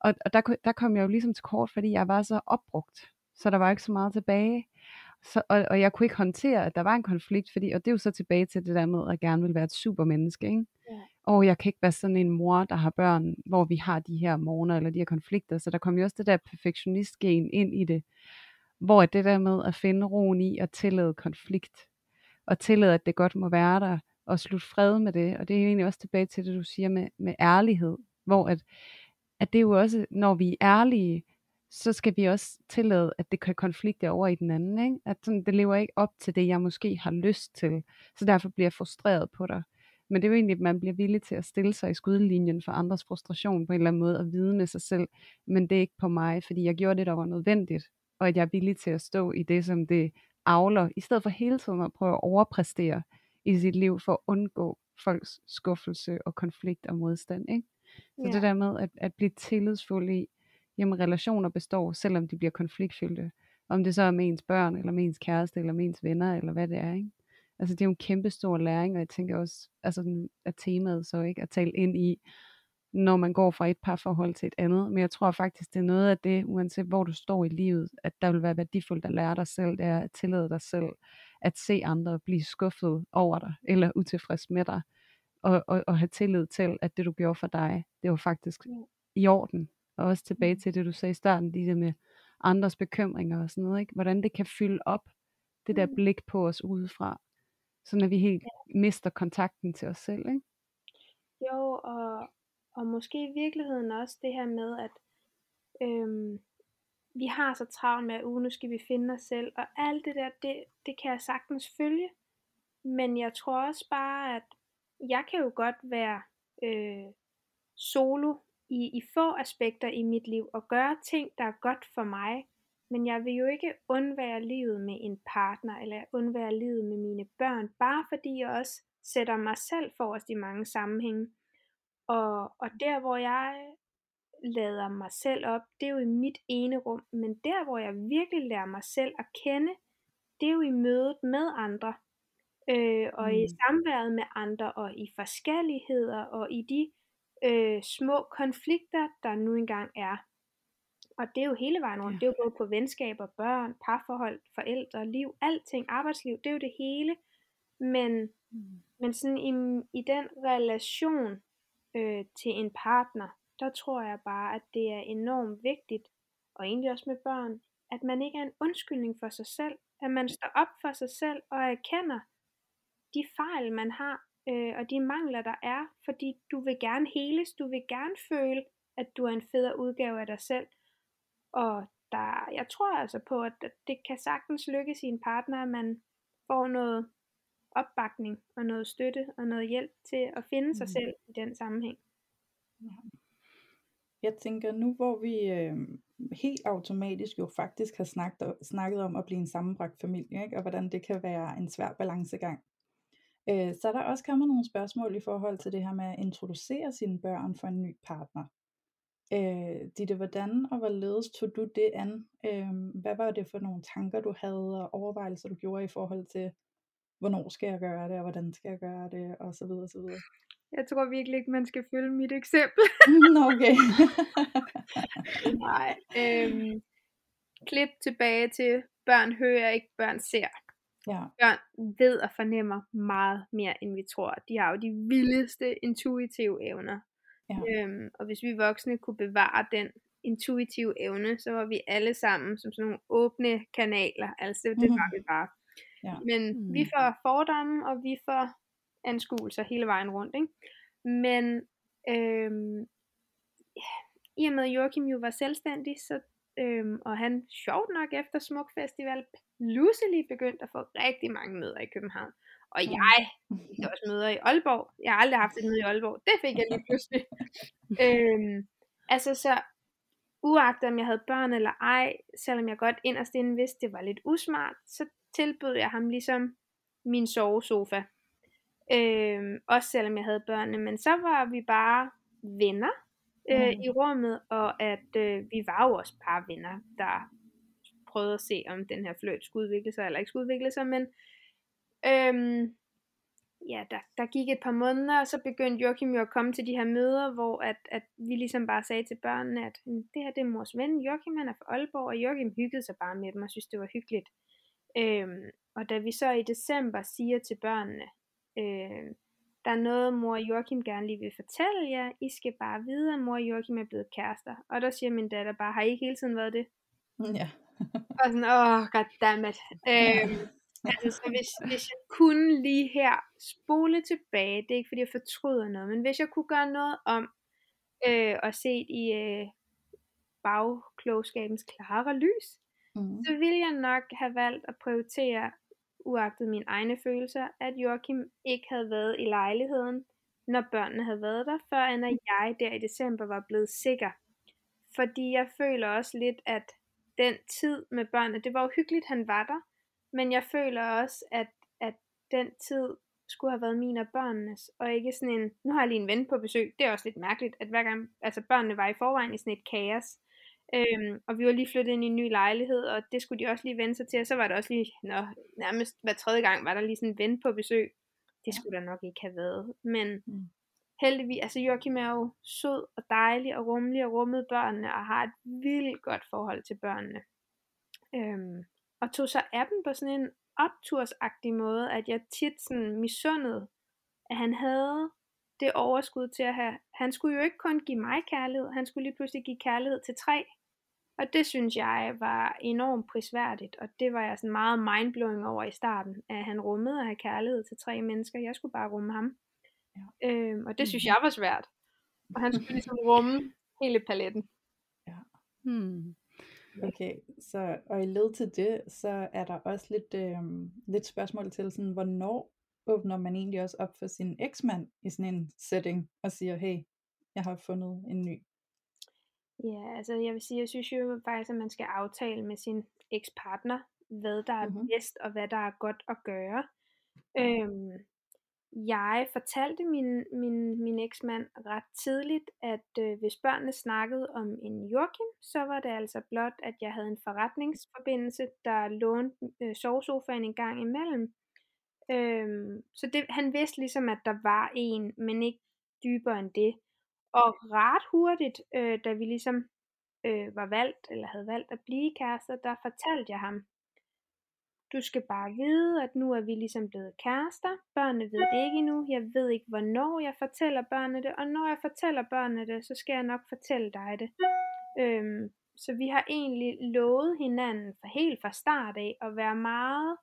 Og, og der, der kom jeg jo ligesom til kort, fordi jeg var så opbrugt så der var ikke så meget tilbage. Så, og, og jeg kunne ikke håndtere, at der var en konflikt, fordi, og det er jo så tilbage til det der med, at jeg gerne vil være et supermenneske, ikke? Ja. Og jeg kan ikke være sådan en mor, der har børn, hvor vi har de her morgener, eller de her konflikter, så der kom jo også det der perfektionistgen ind i det, hvor det der med at finde roen i at tillade konflikt, og tillade, at det godt må være der, og slutte fred med det, og det er jo egentlig også tilbage til det, du siger med, med ærlighed, hvor at, at det er jo også, når vi er ærlige, så skal vi også tillade, at det kan konflikte over i den anden. Ikke? At sådan, det lever ikke op til det, jeg måske har lyst til. Så derfor bliver jeg frustreret på dig. Men det er jo egentlig, at man bliver villig til at stille sig i skudlinjen for andres frustration på en eller anden måde, og vide med sig selv, men det er ikke på mig, fordi jeg gjorde det, der var nødvendigt, og at jeg er villig til at stå i det, som det avler, i stedet for hele tiden at prøve at overpræstere i sit liv, for at undgå folks skuffelse og konflikt og modstand. Ikke? Så ja. det der med at, at blive tillidsfuld i, jamen relationer består, selvom de bliver konfliktfyldte. Om det så er med ens børn, eller med ens kæreste, eller med ens venner, eller hvad det er. Ikke? Altså det er jo en kæmpe stor læring, og jeg tænker også, altså at temaet så ikke at tale ind i, når man går fra et par forhold til et andet. Men jeg tror faktisk, det er noget af det, uanset hvor du står i livet, at der vil være værdifuldt at lære dig selv, det er at tillade dig selv at se andre blive skuffet over dig, eller utilfreds med dig, og, og, og have tillid til, at det du gjorde for dig, det var faktisk i orden. Og også tilbage mm. til det, du sagde i starten, det der med andres bekymringer og sådan noget, ikke? hvordan det kan fylde op, det der mm. blik på os udefra, så når vi helt ja. mister kontakten til os selv. Ikke? Jo, og, og måske i virkeligheden også det her med, at øhm, vi har så travlt med, at uh, nu skal vi finde os selv, og alt det der, det, det kan jeg sagtens følge. Men jeg tror også bare, at jeg kan jo godt være øh, solo i, i få aspekter i mit liv og gøre ting, der er godt for mig. Men jeg vil jo ikke undvære livet med en partner, eller undvære livet med mine børn, bare fordi jeg også sætter mig selv forrest i mange sammenhænge. Og, og der, hvor jeg lader mig selv op, det er jo i mit ene rum, men der, hvor jeg virkelig lærer mig selv at kende, det er jo i mødet med andre, øh, og mm. i samværet med andre, og i forskelligheder, og i de øh, små konflikter, der nu engang er. Og det er jo hele vejen rundt. Ja. Det er jo både på venskaber, børn, parforhold, forældre, liv, alting, arbejdsliv. Det er jo det hele. Men mm. men sådan i, i den relation øh, til en partner, der tror jeg bare, at det er enormt vigtigt, og egentlig også med børn, at man ikke er en undskyldning for sig selv, at man står op for sig selv og erkender de fejl, man har, øh, og de mangler, der er, fordi du vil gerne heles, du vil gerne føle, at du er en federe udgave af dig selv, og der, jeg tror altså på, at det kan sagtens lykkes i en partner, at man får noget opbakning og noget støtte og noget hjælp til at finde sig mm. selv i den sammenhæng. Jeg tænker nu, hvor vi øh, helt automatisk jo faktisk har snakket, snakket om at blive en sammenbragt familie, ikke? og hvordan det kan være en svær balancegang. Øh, så er der også kommet nogle spørgsmål i forhold til det her med at introducere sine børn for en ny partner. Øh, Ditte, hvordan og hvorledes tog du det an? Øh, hvad var det for nogle tanker, du havde og overvejelser, du gjorde i forhold til, hvornår skal jeg gøre det, og hvordan skal jeg gøre det, og så videre, så videre. Jeg tror virkelig ikke, man skal følge mit eksempel. Nå, okay. Nej. Øhm, klip tilbage til, børn hører ikke, børn ser. Ja. Børn ved og fornemmer meget mere, end vi tror. De har jo de vildeste intuitive evner. Ja. Øhm, og hvis vi voksne kunne bevare den intuitive evne, så var vi alle sammen som sådan nogle åbne kanaler. Altså det, det var vi bare. Ja. Men mm. vi får fordomme, og vi får anskuelser hele vejen rundt. Ikke? Men øhm, ja, i og med at Joachim jo var selvstændig, så, øhm, og han sjovt nok efter Smuk Festival pludselig begyndte at få rigtig mange møder i København. Og jeg fik også møder i Aalborg. Jeg har aldrig haft et møde i Aalborg. Det fik jeg lige pludselig. øhm, altså så, uagtet om jeg havde børn eller ej, selvom jeg godt inderst inden vidste, det var lidt usmart, så tilbød jeg ham ligesom min sovesofa. Øhm, også selvom jeg havde børnene, men så var vi bare venner øh, mm. i rummet, og at øh, vi var jo også bare venner, der prøvede at se, om den her fløjt skulle udvikle sig, eller ikke skulle udvikle sig, men øhm, ja, der, der gik et par måneder, og så begyndte Joachim jo at komme til de her møder, hvor at, at vi ligesom bare sagde til børnene, at det her det er mors ven, Joachim han er fra Aalborg, og Joachim hyggede sig bare med dem, og synes det var hyggeligt. Øhm, og da vi så i december siger til børnene, øh, der er noget, mor Joachim gerne lige vil fortælle jer, I skal bare vide, at mor Joachim er blevet kærester. Og der siger min datter bare, har I ikke hele tiden været det? Ja. og sådan, åh, oh, goddammit. Øhm, altså, så hvis, hvis jeg kunne lige her spole tilbage, det er ikke fordi jeg fortryder noget, men hvis jeg kunne gøre noget om, øh, og set i øh, bagklogskabens klare lys, mm. så ville jeg nok have valgt at prioritere, uagtet mine egne følelser, at Joachim ikke havde været i lejligheden, når børnene havde været der, før end at jeg der i december var blevet sikker. Fordi jeg føler også lidt, at den tid med børnene, det var jo hyggeligt, han var der, men jeg føler også, at, at den tid skulle have været min og børnenes, og ikke sådan en, nu har jeg lige en ven på besøg, det er også lidt mærkeligt, at hver gang, altså børnene var i forvejen i sådan et kaos, Øhm, og vi var lige flyttet ind i en ny lejlighed, og det skulle de også lige vende sig til, og så var det også lige, nå, nærmest hver tredje gang var der lige sådan en ven på besøg. Det skulle der nok ikke have været. Men mm. heldigvis, altså Joachim er jo sød og dejlig og rummelig og rummet børnene, og har et vildt godt forhold til børnene. Øhm, og tog så af dem på sådan en optursagtig måde, at jeg tit sådan misundede, at han havde det overskud til at have, han skulle jo ikke kun give mig kærlighed, han skulle lige pludselig give kærlighed til tre. Og det synes jeg var enormt prisværdigt, og det var jeg sådan meget mindblowing over i starten, at han rummede at have kærlighed til tre mennesker. Jeg skulle bare rumme ham. Ja. Øhm, og det synes mhm. jeg var svært. Og han skulle ligesom rumme hele paletten. Ja. Hmm. Okay, så og i led til det, så er der også lidt, øh, lidt spørgsmål til sådan, hvornår åbner man egentlig også op for sin eksmand i sådan en setting og siger, hey, jeg har fundet en ny. Ja, altså jeg vil sige, jeg synes jo faktisk, at man skal aftale med sin ekspartner, hvad der er mm-hmm. bedst og hvad der er godt at gøre. Øhm, jeg fortalte min, min, min eksmand ret tidligt, at øh, hvis børnene snakkede om en Joachim, så var det altså blot, at jeg havde en forretningsforbindelse, der lånte øh, sovesofaen en gang imellem. Øhm, så det, han vidste ligesom, at der var en, men ikke dybere end det. Og ret hurtigt, øh, da vi ligesom øh, var valgt, eller havde valgt at blive kærester, der fortalte jeg ham, du skal bare vide, at nu er vi ligesom blevet kærester. Børnene ved det ikke endnu. Jeg ved ikke, hvornår jeg fortæller børnene det. Og når jeg fortæller børnene det, så skal jeg nok fortælle dig det. Øhm, så vi har egentlig lovet hinanden for helt fra start af at være meget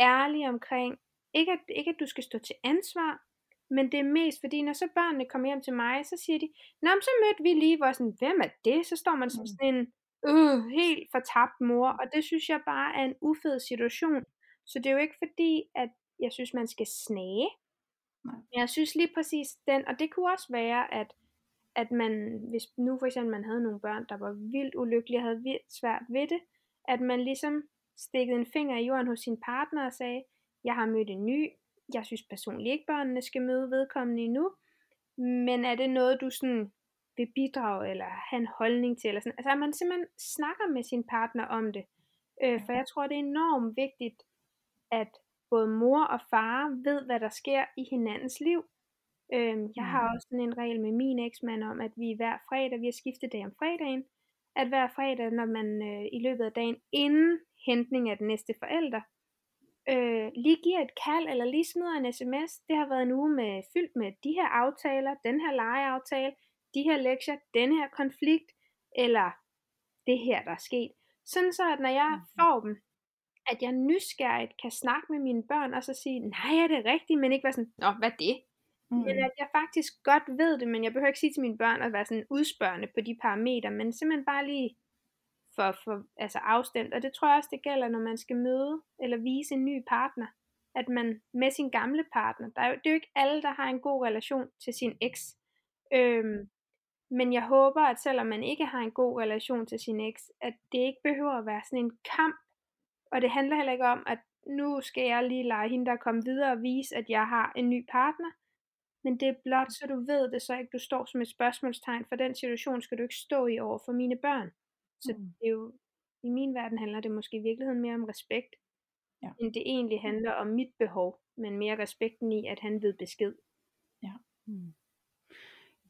ærlige omkring, ikke at, ikke at du skal stå til ansvar, men det er mest fordi, når så børnene kommer hjem til mig, så siger de, Nå, så mødte vi lige, hvor sådan, hvem er det? Så står man som mm. sådan en øh, helt fortabt mor, og det synes jeg bare er en ufed situation. Så det er jo ikke fordi, at jeg synes, man skal snage. Nej. Men jeg synes lige præcis den, og det kunne også være, at, at man, hvis nu for eksempel man havde nogle børn, der var vildt ulykkelige og havde vildt svært ved det, at man ligesom stikkede en finger i jorden hos sin partner og sagde, jeg har mødt en ny, jeg synes personligt ikke, børnene skal møde vedkommende endnu, men er det noget, du sådan vil bidrage eller have en holdning til? Eller sådan. Altså at man simpelthen snakker med sin partner om det. Øh, for jeg tror, det er enormt vigtigt, at både mor og far ved, hvad der sker i hinandens liv. Øh, jeg har mm. også sådan en regel med min eksmand om, at vi hver fredag, vi har skiftet dag om fredagen, at hver fredag, når man øh, i løbet af dagen inden hentning af den næste forælder, øh, lige giver et kald eller lige smider en sms. Det har været en uge med, fyldt med de her aftaler, den her legeaftale, de her lektier, den her konflikt, eller det her, der er sket. Sådan så, at når jeg mm. får dem, at jeg nysgerrigt kan snakke med mine børn, og så sige, nej, er det rigtigt, men ikke være sådan, nå, hvad er det? Mm. Men at jeg faktisk godt ved det, men jeg behøver ikke sige til mine børn at være sådan udspørgende på de parametre, men simpelthen bare lige for, for altså afstemt. Og det tror jeg også, det gælder, når man skal møde eller vise en ny partner. At man med sin gamle partner, der er jo, det er jo ikke alle, der har en god relation til sin eks. Øhm, men jeg håber, at selvom man ikke har en god relation til sin eks, at det ikke behøver at være sådan en kamp. Og det handler heller ikke om, at nu skal jeg lige lege hende, der komme videre og vise, at jeg har en ny partner. Men det er blot, så du ved det, så ikke du står som et spørgsmålstegn, for den situation skal du ikke stå i over for mine børn. Så mm. det er jo, i min verden handler det måske i virkeligheden mere om respekt, ja. end det egentlig handler om mit behov, men mere respekten i, at han ved besked. Ja. Mm.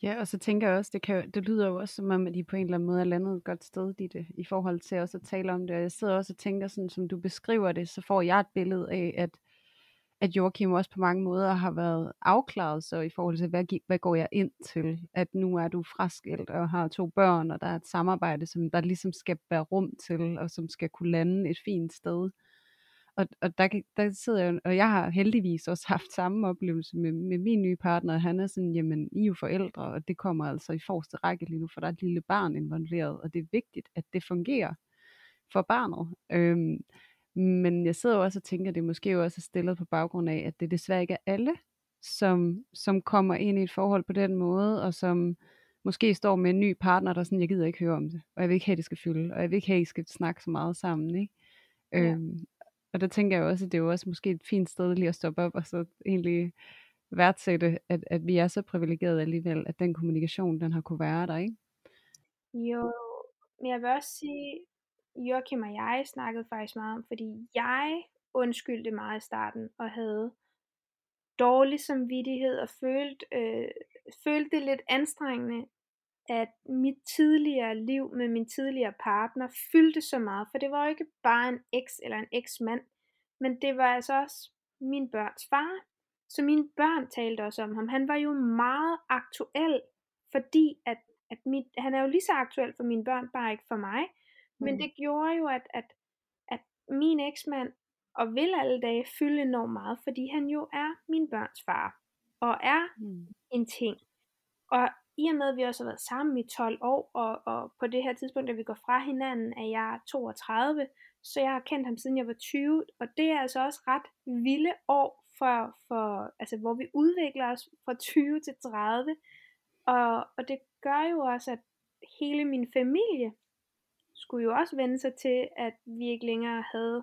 Ja, og så tænker jeg også, det, kan, det lyder jo også som om, at I på en eller anden måde er landet et godt sted i det, i forhold til også at tale om det. Og jeg sidder også og tænker, sådan som du beskriver det, så får jeg et billede af, at at Joachim også på mange måder har været afklaret så i forhold til, hvad, hvad går jeg ind til? At nu er du fraskilt og har to børn, og der er et samarbejde, som der ligesom skal bære rum til, og som skal kunne lande et fint sted. Og, og der, der sidder jeg, og jeg har heldigvis også haft samme oplevelse med, med min nye partner. Han er sådan, jamen, I er jo forældre, og det kommer altså i forreste række lige nu, for der er et lille barn involveret, og det er vigtigt, at det fungerer for barnet. Øhm, men jeg sidder jo også og tænker, at det måske jo også er stillet på baggrund af, at det desværre ikke er alle, som, som kommer ind i et forhold på den måde, og som måske står med en ny partner, der sådan, jeg gider ikke høre om det, og jeg vil ikke have, at det skal fylde, og jeg vil ikke have, at I skal snakke så meget sammen, ikke? Ja. Øhm, og der tænker jeg også, at det er jo også måske et fint sted lige at stoppe op, og så egentlig værdsætte, at, at vi er så privilegerede alligevel, at den kommunikation, den har kunne være der, ikke? Jo, men jeg vil også sige, Joachim og jeg snakkede faktisk meget om, fordi jeg undskyldte meget i starten og havde dårlig samvittighed og følte, øh, følte det lidt anstrengende, at mit tidligere liv med min tidligere partner fyldte så meget, for det var jo ikke bare en eks eller en eksmand, men det var altså også min børns far. Så mine børn talte også om ham. Han var jo meget aktuel, fordi at, at mit, han er jo lige så aktuel for mine børn, bare ikke for mig. Men mm. det gjorde jo, at, at, at min eksmand og vil alle dage fylde enormt meget, fordi han jo er min børns far, og er mm. en ting. Og i og med, at vi også har været sammen i 12 år, og, og på det her tidspunkt, da vi går fra hinanden, er jeg 32, så jeg har kendt ham siden jeg var 20, og det er altså også ret vilde år, for, for, altså, hvor vi udvikler os fra 20 til 30, og, og det gør jo også, at hele min familie skulle jo også vende sig til, at vi ikke længere havde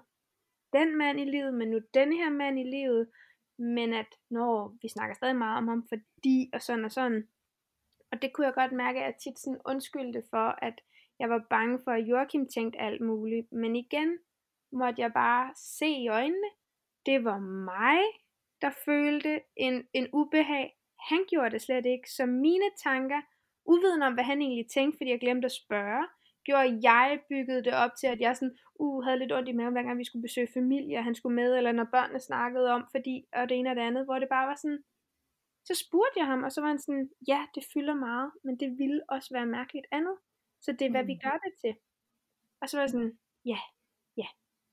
den mand i livet, men nu den her mand i livet, men at når vi snakker stadig meget om ham, fordi og sådan og sådan. Og det kunne jeg godt mærke, at jeg tit sådan undskyldte for, at jeg var bange for, at Joachim tænkte alt muligt. Men igen måtte jeg bare se i øjnene, det var mig, der følte en, en ubehag. Han gjorde det slet ikke. Så mine tanker, uviden om, hvad han egentlig tænkte, fordi jeg glemte at spørge, gjorde jeg, byggede det op til, at jeg sådan, uh, havde lidt ondt i maven, hver gang vi skulle besøge familie, og han skulle med, eller når børnene snakkede om, fordi, og det ene og det andet, hvor det bare var sådan, så spurgte jeg ham, og så var han sådan, ja, det fylder meget, men det ville også være mærkeligt andet. Så det er, hvad vi Mm. gør det til. Og så var jeg sådan, ja, ja.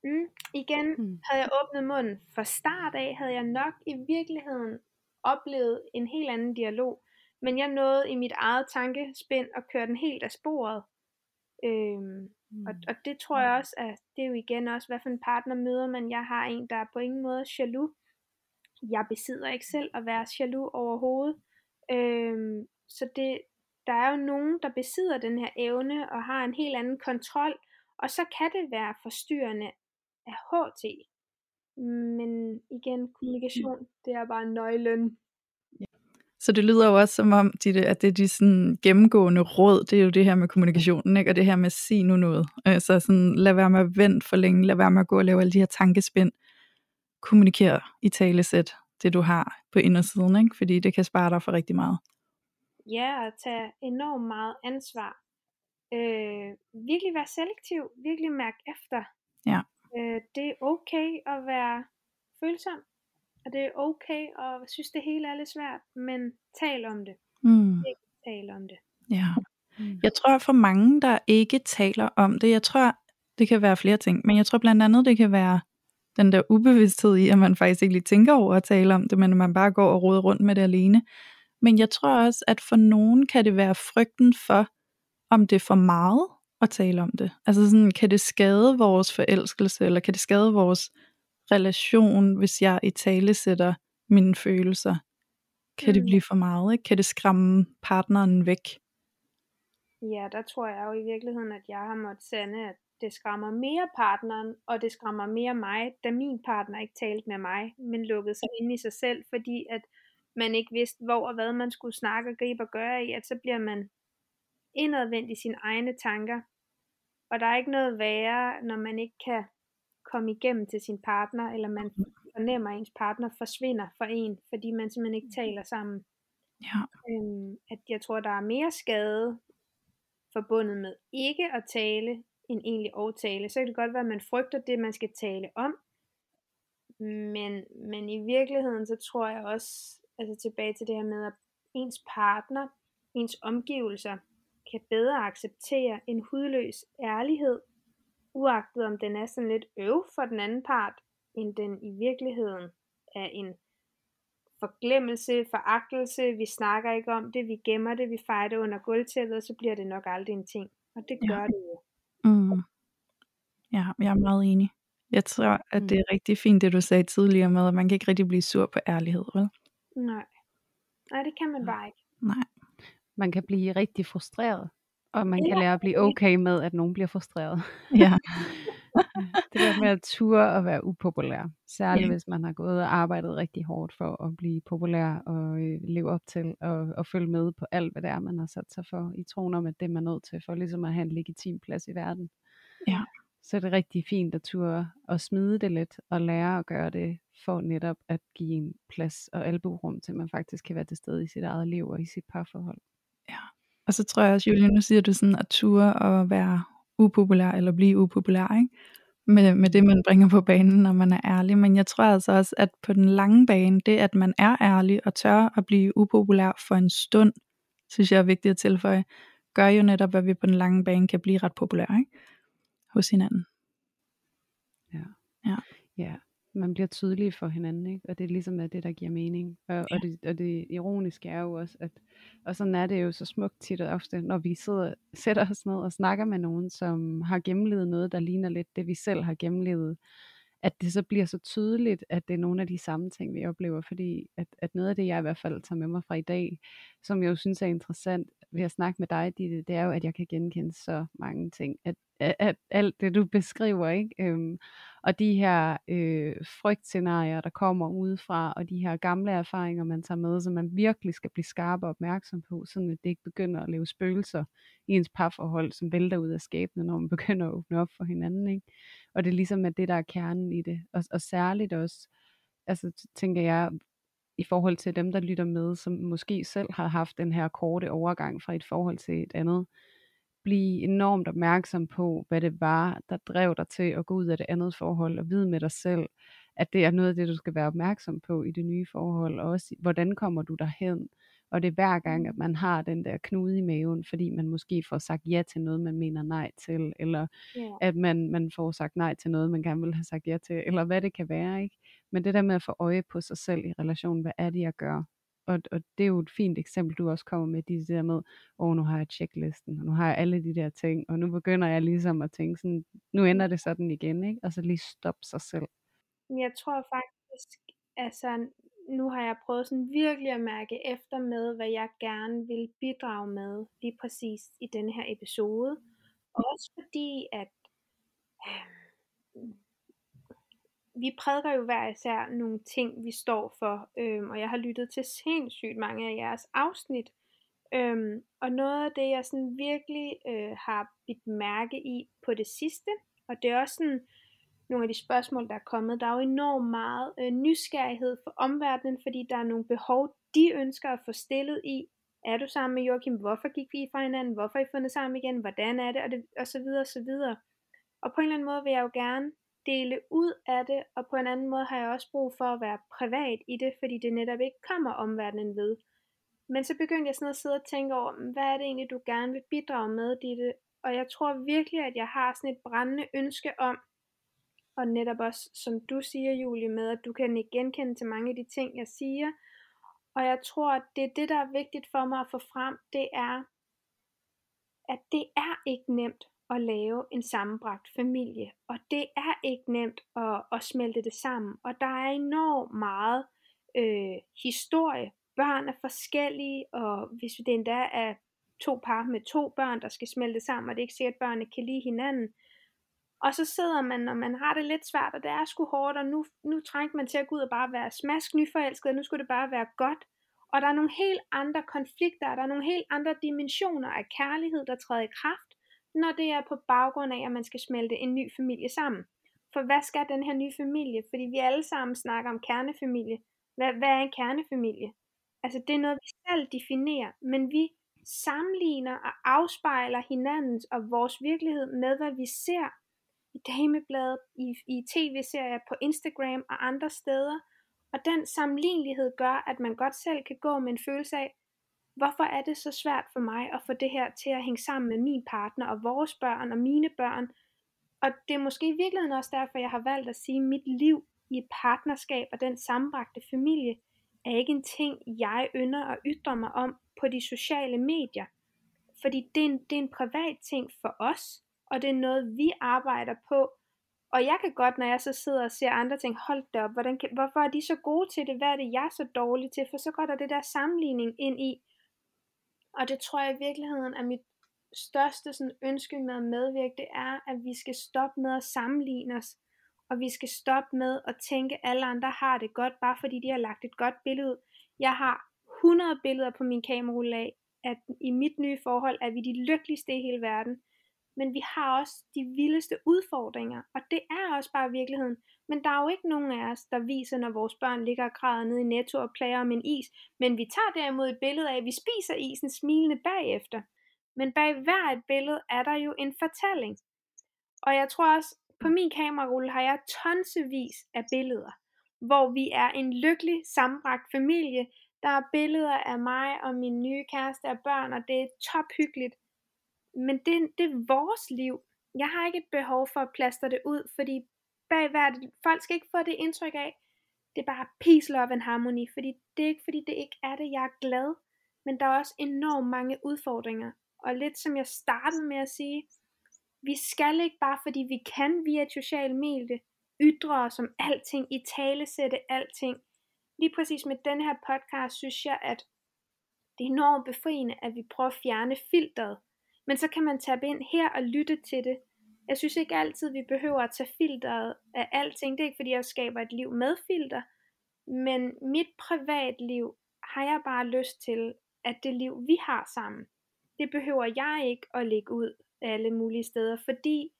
Mm. Igen Mm. havde jeg åbnet munden. Fra start af havde jeg nok i virkeligheden oplevet en helt anden dialog. Men jeg nåede i mit eget tankespind at køre den helt af sporet. Øhm, Mm. og, og det tror jeg også, at det er jo igen også, hvad for en partner møder man. Jeg har en, der er på ingen måde jaloux. Jeg besidder ikke selv at være jaloux overhovedet. Øhm, så det, der er jo nogen, der besidder den her evne og har en helt anden kontrol. Og så kan det være forstyrrende af HT. Men igen, kommunikation, det er bare nøglen. Så det lyder jo også som om, Ditte, at det er de sådan gennemgående råd, det er jo det her med kommunikationen, ikke? og det her med at sige nu noget. Øh, Så sådan, lad være med at vente for længe, lad være med at gå og lave alle de her tankespind. Kommunikere i talesæt det du har på indersiden, ikke? fordi det kan spare dig for rigtig meget. Ja, at tage enormt meget ansvar. Øh, virkelig være selektiv, virkelig mærke efter. Ja. Øh, det er okay at være følsom, og det er okay at synes det hele er lidt svært, men tal om det. Mm. Tal om det. Ja. Mm. Jeg tror for mange, der ikke taler om det, jeg tror, det kan være flere ting, men jeg tror blandt andet, det kan være den der ubevidsthed i, at man faktisk ikke lige tænker over at tale om det, men at man bare går og roder rundt med det alene. Men jeg tror også, at for nogen kan det være frygten for, om det er for meget at tale om det. Altså sådan, kan det skade vores forelskelse, eller kan det skade vores relation, hvis jeg i tale sætter mine følelser? Kan det Mm. blive for meget? Ikke? Kan det skræmme partneren væk? Ja, der tror jeg jo i virkeligheden, at jeg har måttet sande, at det skræmmer mere partneren, og det skræmmer mere mig, da min partner ikke talte med mig, men lukkede sig ind i sig selv, fordi at man ikke vidste, hvor og hvad man skulle snakke og gribe og gøre i, at så bliver man indadvendt i sine egne tanker. Og der er ikke noget værre, når man ikke kan komme igennem til sin partner, eller man fornemmer, at ens partner forsvinder for en, fordi man simpelthen ikke taler sammen. Ja. Øhm, at jeg tror, der er mere skade forbundet med ikke at tale, end egentlig at tale. Så kan det godt være, at man frygter det, man skal tale om. Men, men i virkeligheden, så tror jeg også, altså tilbage til det her med, at ens partner, ens omgivelser, kan bedre acceptere en hudløs ærlighed, uagtet om den er sådan lidt øv for den anden part, end den i virkeligheden er en forglemmelse, foragtelse, vi snakker ikke om det, vi gemmer det, vi fejrer det under gulvtæppet, og så bliver det nok aldrig en ting. Og det Ja. gør det jo. Mm. Ja, jeg er meget enig. Jeg tror, at det Mm. er rigtig fint, det du sagde tidligere med, at man kan ikke rigtig blive sur på ærlighed, vel? Nej. Nej, det kan man bare ikke. Nej. Man kan blive rigtig frustreret, og man kan Ja, lære at blive okay med, at nogen bliver frustreret. Ja. det der med at ture og være upopulær. Særligt Ja. hvis man har gået og arbejdet rigtig hårdt for at blive populær og øh, leve op til og, og følge med på alt, hvad det er, man har sat sig for i troen om, at det er man nødt til for ligesom at have en legitim plads i verden. Ja. Så er det rigtig fint at ture og smide det lidt og lære at gøre det for netop at give en plads og albuerum til, at man faktisk kan være til stede i sit eget liv og i sit parforhold. Og så tror jeg også, Julie, nu siger du sådan at ture og være upopulær, eller blive upopulær, ikke? Med, med det, man bringer på banen, når man er ærlig. Men jeg tror altså også, at på den lange bane, det at man er ærlig og tør at blive upopulær for en stund, synes jeg er vigtigt at tilføje, gør jo netop, at vi på den lange bane kan blive ret populære, ikke? Hos hinanden. Ja, man bliver tydelig for hinanden, ikke? og det er ligesom er det, der giver mening. Og, Ja. og, det, og det ironiske er jo også, at og sådan er det jo så smukt tit og ofte, når vi sidder, sætter os ned og snakker med nogen, som har gennemlevet noget, der ligner lidt det, vi selv har gennemlevet, at det så bliver så tydeligt, at det er nogle af de samme ting, vi oplever, fordi at, at noget af det, jeg i hvert fald tager med mig fra i dag, som jeg jo synes er interessant ved at snakke med dig, Ditte, det er jo, at jeg kan genkende så mange ting, at, at, at alt det, du beskriver, ikke? Øhm, og de her øh, frygtscenarier, der kommer udefra, og de her gamle erfaringer, man tager med, som man virkelig skal blive skarp og opmærksom på, sådan at det ikke begynder at leve spøgelser i ens parforhold, som vælter ud af skabene, når man begynder at åbne op for hinanden. Ikke? Og det er ligesom at det, der er kernen i det. Og, og særligt også, altså tænker jeg, i forhold til dem, der lytter med, som måske selv har haft den her korte overgang fra et forhold til et andet, blive enormt opmærksom på, hvad det var, der drev dig til at gå ud af det andet forhold, og vide med dig selv, at det er noget af det, du skal være opmærksom på i det nye forhold, og også hvordan kommer du derhen, og det er hver gang, at man har den der knude i maven, fordi man måske får sagt ja til noget, man mener nej til, eller Ja. at man, man får sagt nej til noget, man gerne vil have sagt ja til, eller hvad det kan være, ikke? Men det der med at få øje på sig selv i relation, hvad er det, jeg gør? Og, og det er jo et fint eksempel, du også kommer med, de der med, åh, oh, nu har jeg checklisten, og nu har jeg alle de der ting, og nu begynder jeg ligesom at tænke sådan, nu ender det sådan igen, ikke? Og så lige stoppe sig selv. Jeg tror faktisk, altså nu har jeg prøvet sådan virkelig at mærke efter med, hvad jeg gerne vil bidrage med lige præcis i denne her episode. Også fordi, at øh, vi prædiker jo hver især nogle ting, vi står for, øhm, og jeg har lyttet til sindssygt mange af jeres afsnit. Øhm, og noget af det, jeg sådan virkelig øh, har bidt mærke i på det sidste, og det er også sådan nogle af de spørgsmål, der er kommet, der er jo enormt meget øh, nysgerrighed for omverdenen, fordi der er nogle behov, de ønsker at få stillet i. Er du sammen med Joachim? Hvorfor gik vi fra hinanden? Hvorfor er I fundet sammen igen? Hvordan er det? Og, det, og så videre, og så videre. Og på en eller anden måde vil jeg jo gerne dele ud af det, og på en anden måde har jeg også brug for at være privat i det, fordi det netop ikke kommer omverdenen ved. Men så begyndte jeg sådan at sidde og tænke over, hvad er det egentlig, du gerne vil bidrage med, Ditte? Og jeg tror virkelig, at jeg har sådan et brændende ønske om, og netop også, som du siger, Julie, med, at du kan ikke genkende til mange af de ting, jeg siger. Og jeg tror, at det er det, der er vigtigt for mig at få frem, det er, at det er ikke nemt at lave en sammenbragt familie. Og det er ikke nemt at, at smelte det sammen. Og der er enormt meget øh, historie. Børn er forskellige, og hvis det endda er to par med to børn, der skal smelte sammen, og det er ikke sikkert, at børnene kan lide hinanden. Og så sidder man, når man har det lidt svært, og det er sgu hårdt, og nu, nu trængte man til at gå ud og bare være smask nyforelsket, og nu skulle det bare være godt. Og der er nogle helt andre konflikter, der er nogle helt andre dimensioner af kærlighed, der træder i kraft, når det er på baggrund af, at man skal smelte en ny familie sammen. For hvad skal den her nye familie? Fordi vi alle sammen snakker om kernefamilie. Hvad, hvad er en kernefamilie? Altså det er noget, vi selv definerer, men vi sammenligner og afspejler hinandens og vores virkelighed med, hvad vi ser i damebladet, i, i tv-serier, på Instagram og andre steder. Og den sammenlignelighed gør, at man godt selv kan gå med en følelse af, hvorfor er det så svært for mig at få det her til at hænge sammen med min partner og vores børn og mine børn. Og det er måske i virkeligheden også derfor, jeg har valgt at sige, at mit liv i et partnerskab og den sammenbragte familie er ikke en ting, jeg ynder at ytre mig om på de sociale medier. Fordi det er en, det er en privat ting for os, og det er noget, vi arbejder på. Og jeg kan godt, når jeg så sidder og ser andre ting, hold da op, hvordan kan, hvorfor er de så gode til det? Hvad er det, jeg er så dårlig til? For så går der det der sammenligning ind i. Og det tror jeg i virkeligheden er mit største sådan, ønske med at medvirke, det er, at vi skal stoppe med at sammenligne os. Og vi skal stoppe med at tænke, at alle andre har det godt, bare fordi de har lagt et godt billede ud. Jeg har 100 billeder på min kamerarulle af, at i mit nye forhold er vi de lykkeligste i hele verden. Men vi har også de vildeste udfordringer, og det er også bare virkeligheden. Men der er jo ikke nogen af os, der viser, når vores børn ligger og græder nede i netto og plager om en is. Men vi tager derimod et billede af, at vi spiser isen smilende bagefter. Men bag hver et billede er der jo en fortælling. Og jeg tror også, på min kamerarulle har jeg tonsevis af billeder, hvor vi er en lykkelig sammenbragt familie. Der er billeder af mig og min nye kæreste og børn, og det er tophyggeligt. Men det, det er vores liv. Jeg har ikke et behov for at plaster det ud, fordi bag hvert, folk skal ikke få det indtryk af, det er bare peace, love and harmony, fordi det er ikke fordi det ikke er det, jeg er glad, men der er også enormt mange udfordringer, og lidt som jeg startede med at sige, vi skal ikke bare fordi vi kan via et socialt medie, ytre os om alting, i tale sætte alting. Lige præcis med den her podcast, synes jeg, at det er enormt befriende, at vi prøver at fjerne filteret, men så kan man tabe ind her og lytte til det. Jeg synes ikke altid, vi behøver at tage filteret af alting. Det er ikke fordi, jeg skaber et liv med filter. Men mit privatliv har jeg bare lyst til, at det liv, vi har sammen, det behøver jeg ikke at lægge ud alle mulige steder. Fordi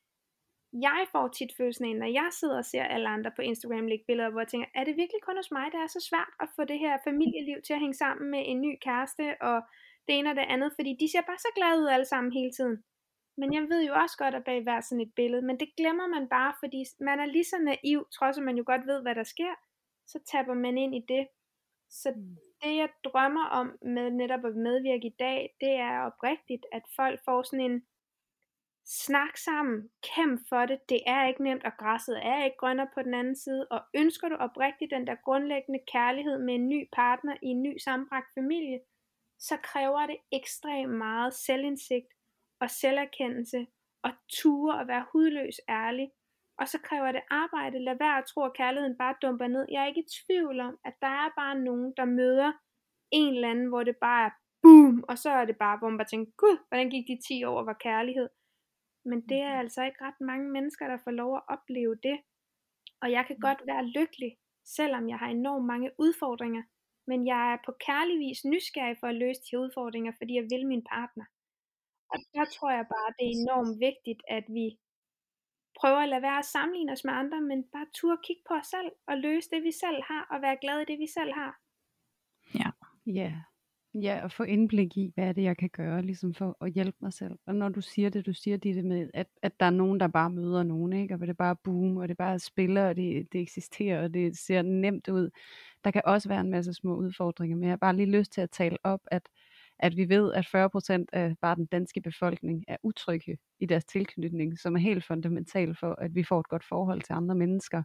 jeg får tit følelsen af, når jeg sidder og ser alle andre på Instagram lægge billeder, hvor jeg tænker, er det virkelig kun hos mig, der er så svært at få det her familieliv til at hænge sammen med en ny kæreste, og det ene og det andet, fordi de ser bare så glade ud alle sammen hele tiden. Men jeg ved jo også godt, at bag hver sådan et billede, men det glemmer man bare, fordi man er lige så naiv, trods at man jo godt ved, hvad der sker, så tapper man ind i det. Så mm. det jeg drømmer om med netop at medvirke i dag, det er oprigtigt, at folk får sådan en snak sammen, kæmp for det, det er ikke nemt, og græsset er ikke grønnere på den anden side, og ønsker du oprigtigt den der grundlæggende kærlighed med en ny partner i en ny sammenbragt familie, så kræver det ekstremt meget selvindsigt og selverkendelse og ture og være hudløs ærlig. Og så kræver det arbejde. Lad være at tro, at kærligheden bare dumper ned. Jeg er ikke i tvivl om, at der er bare nogen, der møder en eller anden, hvor det bare er boom, og så er det bare, hvor man bare tænker, gud, hvordan gik de 10 år var kærlighed? Men det er altså ikke ret mange mennesker, der får lov at opleve det. Og jeg kan godt være lykkelig, selvom jeg har enormt mange udfordringer. Men jeg er på kærlig vis nysgerrig for at løse de udfordringer, fordi jeg vil min partner. Og der tror jeg bare, det er enormt vigtigt, at vi prøver at lade være at sammenligne os med andre, men bare turde kigge på os selv og løse det, vi selv har, og være glade i det, vi selv har. Ja. Ja. Ja, og få indblik i, hvad er det, jeg kan gøre, ligesom for at hjælpe mig selv. Og når du siger det, du siger det med, at, at der er nogen, der bare møder nogen, ikke? og det er bare boom, og det bare spiller, og det, det eksisterer, og det ser nemt ud. Der kan også være en masse små udfordringer, men jeg har bare lige lyst til at tale op, at at vi ved, at 40% af bare den danske befolkning er utrygge i deres tilknytning, som er helt fundamental for, at vi får et godt forhold til andre mennesker.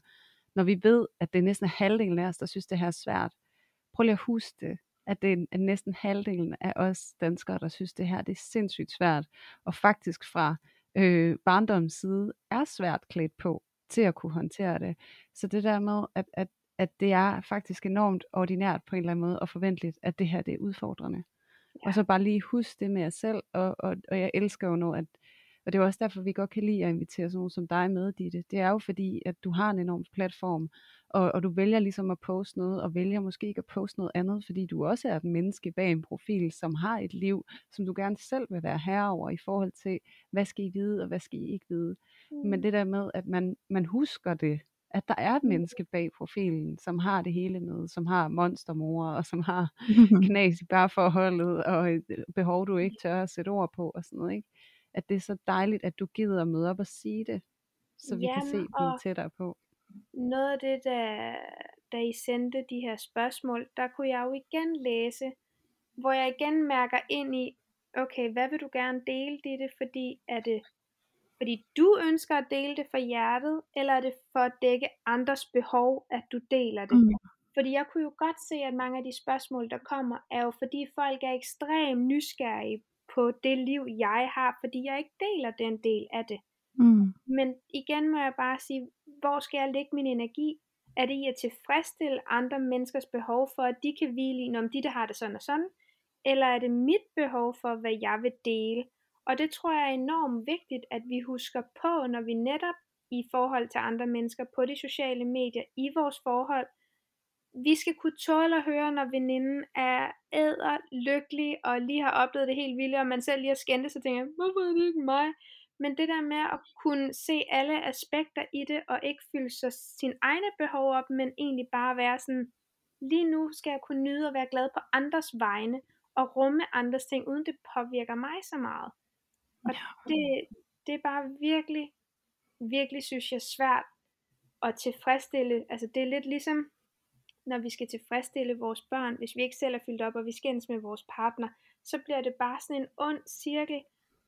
Når vi ved, at det er næsten halvdelen af os, der synes, det her er svært. Prøv lige at huske det, at det er næsten halvdelen af os danskere, der synes, det her det er sindssygt svært, og faktisk fra øh, barndommens side er svært klædt på til at kunne håndtere det. Så det der med, at, at, at det er faktisk enormt ordinært på en eller anden måde, og forventeligt, at det her det er udfordrende. Og så bare lige huske det med jer selv, og, og, og jeg elsker jo nu, at, og det er også derfor, vi godt kan lide at invitere sådan nogen som dig med, Ditte. Det er jo fordi, at du har en enorm platform, og, og du vælger ligesom at poste noget, og vælger måske ikke at poste noget andet, fordi du også er et menneske bag en profil, som har et liv, som du gerne selv vil være herre over i forhold til, hvad skal I vide, og hvad skal I ikke vide. Mm. Men det der med, at man, man husker det, at der er et mm. menneske bag profilen, som har det hele med, som har monstermor, og som har knas i forholdet, og et behov, du ikke tør at sætte ord på, og sådan noget, ikke? At det er så dejligt, at du gider at møde op og sige det, så vi Jamen, kan se, blive tættere på. Noget af det, da, da I sendte de her spørgsmål, der kunne jeg jo igen læse, hvor jeg igen mærker ind i, okay, hvad vil du gerne dele det, fordi er det fordi du ønsker at dele det for hjertet, eller er det for at dække andres behov, at du deler det? Mm. Fordi jeg kunne jo godt se, at mange af de spørgsmål, der kommer, er jo fordi folk er ekstremt nysgerrige på det liv, jeg har, fordi jeg ikke deler den del af det. Mm. Men igen må jeg bare sige, hvor skal jeg lægge min energi? Er det i at tilfredsstille andre menneskers behov for, at de kan hvile i, om de der har det sådan og sådan? Eller er det mit behov for, hvad jeg vil dele? Og det tror jeg er enormt vigtigt, at vi husker på, når vi netop i forhold til andre mennesker på de sociale medier, i vores forhold, vi skal kunne tåle at høre, når veninden er æder, lykkelig og lige har oplevet det helt vildt, og man selv lige har skændt så tænker hvorfor er det ikke mig? Men det der med at kunne se alle aspekter i det, og ikke fylde sig sin egne behov op, men egentlig bare være sådan, lige nu skal jeg kunne nyde og være glad på andres vegne, og rumme andres ting, uden det påvirker mig så meget. Og det, det er bare virkelig, virkelig synes jeg svært at tilfredsstille. Altså det er lidt ligesom, når vi skal tilfredsstille vores børn, hvis vi ikke selv er fyldt op, og vi skændes med vores partner, så bliver det bare sådan en ond cirkel.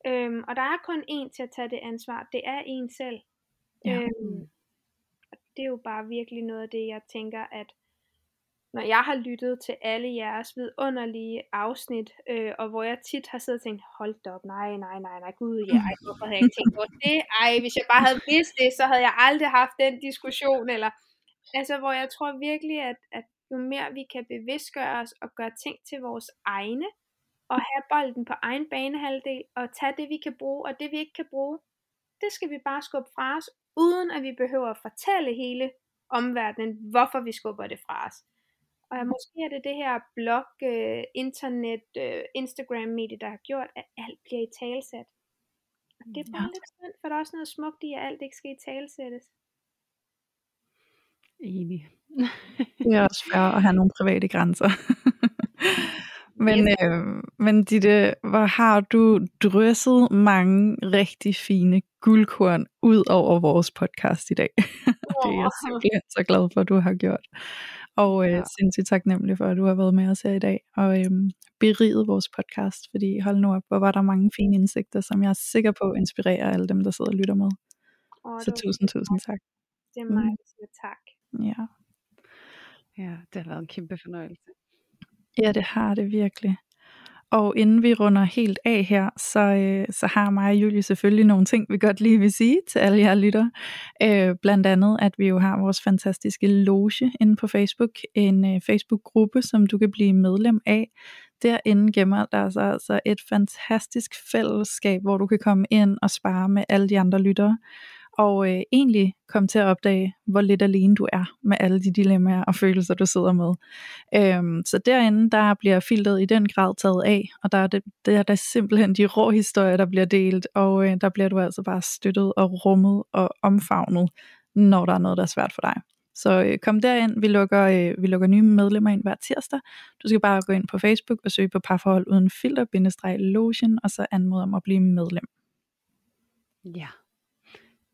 Øhm, og der er kun én til at tage det ansvar. Det er en selv. Ja. Øhm, det er jo bare virkelig noget af det, jeg tænker, at når jeg har lyttet til alle jeres vidunderlige afsnit, øh, og hvor jeg tit har siddet og tænkt, hold da op, nej, nej, nej, nej, gud, ja, ej, hvorfor havde jeg ikke tænkt på det? Ej, hvis jeg bare havde vidst det, så havde jeg aldrig haft den diskussion, eller, altså, hvor jeg tror virkelig, at, at jo mere vi kan bevidstgøre os og gøre ting til vores egne, og have bolden på egen banehalvdel, og tage det, vi kan bruge, og det, vi ikke kan bruge, det skal vi bare skubbe fra os, uden at vi behøver at fortælle hele omverdenen, hvorfor vi skubber det fra os. Og måske er det det her blog, øh, internet, øh, Instagram-medie, der har gjort, at alt bliver i talsat. Og det er bare ja. lidt synd, for der er også noget smukt i, at alt ikke skal i talsættes. Enig. det er også fair at have nogle private grænser. Men, øh, men Ditte, hvor har du drysset mange rigtig fine guldkorn ud over vores podcast i dag. det er jeg simpelthen så glad for, at du har gjort. Og øh, ja. sindssygt taknemmelig for, at du har været med os her i dag og øh, beriget vores podcast, fordi hold nu op, hvor var der mange fine indsigter, som jeg er sikker på inspirerer alle dem, der sidder og lytter med. Oh, så tusind, tusind tak. Det er mig, der siger tak. Ja. Ja, det har været en kæmpe fornøjelse. Ja, det har det virkelig. Og inden vi runder helt af her, så, øh, så har mig og Julie selvfølgelig nogle ting, vi godt lige vil sige til alle jer lytter. Øh, blandt andet, at vi jo har vores fantastiske loge inde på Facebook, en øh, Facebook-gruppe, som du kan blive medlem af. Derinde gemmer der sig altså et fantastisk fællesskab, hvor du kan komme ind og spare med alle de andre lyttere og øh, egentlig komme til at opdage, hvor lidt alene du er med alle de dilemmaer og følelser, du sidder med. Øhm, så derinde, der bliver filteret i den grad taget af, og der er, det, der er der simpelthen de rå historier, der bliver delt, og øh, der bliver du altså bare støttet og rummet og omfavnet, når der er noget, der er svært for dig. Så øh, kom derind, vi lukker, øh, vi lukker nye medlemmer ind hver tirsdag. Du skal bare gå ind på Facebook og søge på parforhold uden filter-lotion, og så anmode om at blive medlem. Ja.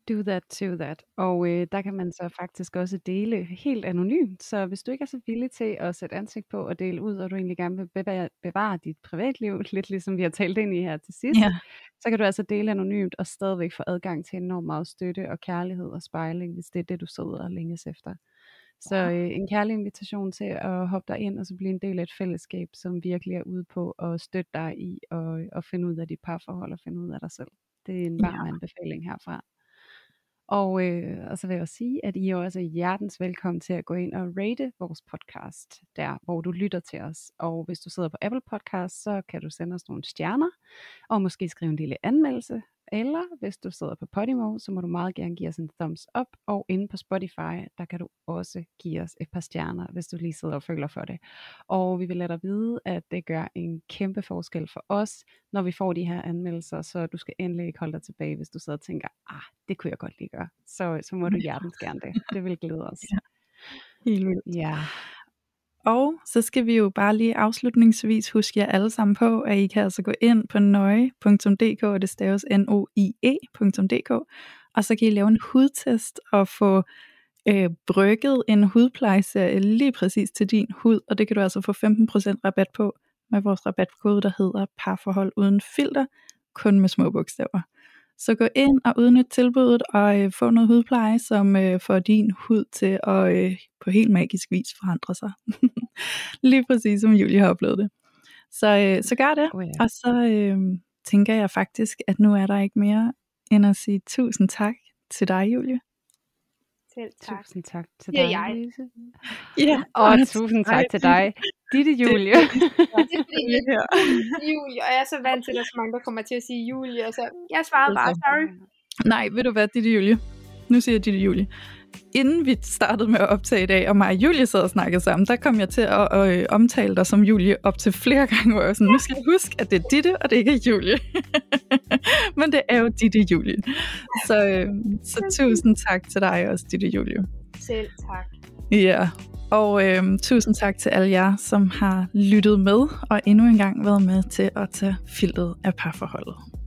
Do that, to that. Og øh, der kan man så faktisk også dele helt anonymt. Så hvis du ikke er så villig til at sætte ansigt på og dele ud, og du egentlig gerne vil bevare, bevare dit privatliv, lidt ligesom vi har talt ind i her til sidst, ja. så kan du altså dele anonymt og stadigvæk få adgang til enormt meget støtte og kærlighed og spejling, hvis det er det, du sidder og længes efter. Så øh, en kærlig invitation til at hoppe dig ind og så blive en del af et fællesskab, som virkelig er ude på at støtte dig i og, og finde ud af dit parforhold og finde ud af dig selv. Det er en varm ja. anbefaling herfra. Og, øh, og så vil jeg også sige, at I er også hjertens velkommen til at gå ind og rate vores podcast, der hvor du lytter til os. Og hvis du sidder på Apple Podcast, så kan du sende os nogle stjerner, og måske skrive en lille anmeldelse. Eller hvis du sidder på Podimo, så må du meget gerne give os en thumbs up. Og inde på Spotify, der kan du også give os et par stjerner, hvis du lige sidder og føler for det. Og vi vil lade dig vide, at det gør en kæmpe forskel for os, når vi får de her anmeldelser. Så du skal endelig ikke holde dig tilbage, hvis du sidder og tænker, ah, det kunne jeg godt lige gøre. Så, så må du hjertens gerne det. Det vil glæde os. Ja. Helt vildt. Ja. Og så skal vi jo bare lige afslutningsvis huske jer alle sammen på, at I kan altså gå ind på nøje.dk, og det staves n-o-i-e.dk, og så kan I lave en hudtest og få øh, brygget en hudplejeserie lige præcis til din hud, og det kan du altså få 15% rabat på med vores rabatkode, der hedder parforhold uden filter, kun med små bogstaver. Så gå ind og udnyt tilbuddet og øh, få noget hudpleje, som øh, får din hud til at øh, på helt magisk vis forandre sig. Lige præcis som Julie har oplevet det. Så, øh, så gør det. Oh, ja. Og så øh, tænker jeg faktisk, at nu er der ikke mere end at sige tusind tak til dig, Julie. Selv tak. Tusind tak til dig, ja, jeg. Louise. Ja, og tusind tak til dig, Ditte Julie. Det, det er fordi, jeg Julie, og jeg er så vant til, at der er så mange, der kommer til at sige Julie, og så jeg svarede bare, sorry. Nej, ved du hvad, Ditte Julie? Nu siger jeg Ditte Julie inden vi startede med at optage i dag, og mig og Julie sad og snakkede sammen, der kom jeg til at, at, at omtale dig som Julie op til flere gange, hvor jeg sådan, nu skal jeg huske, at det er Ditte, og det ikke er Julie. Men det er jo Ditte Julie. Så, øh, så tusind tak til dig også, Ditte Julie. Selv tak. Ja, og øh, tusind tak til alle jer, som har lyttet med, og endnu engang været med til at tage filtet af parforholdet.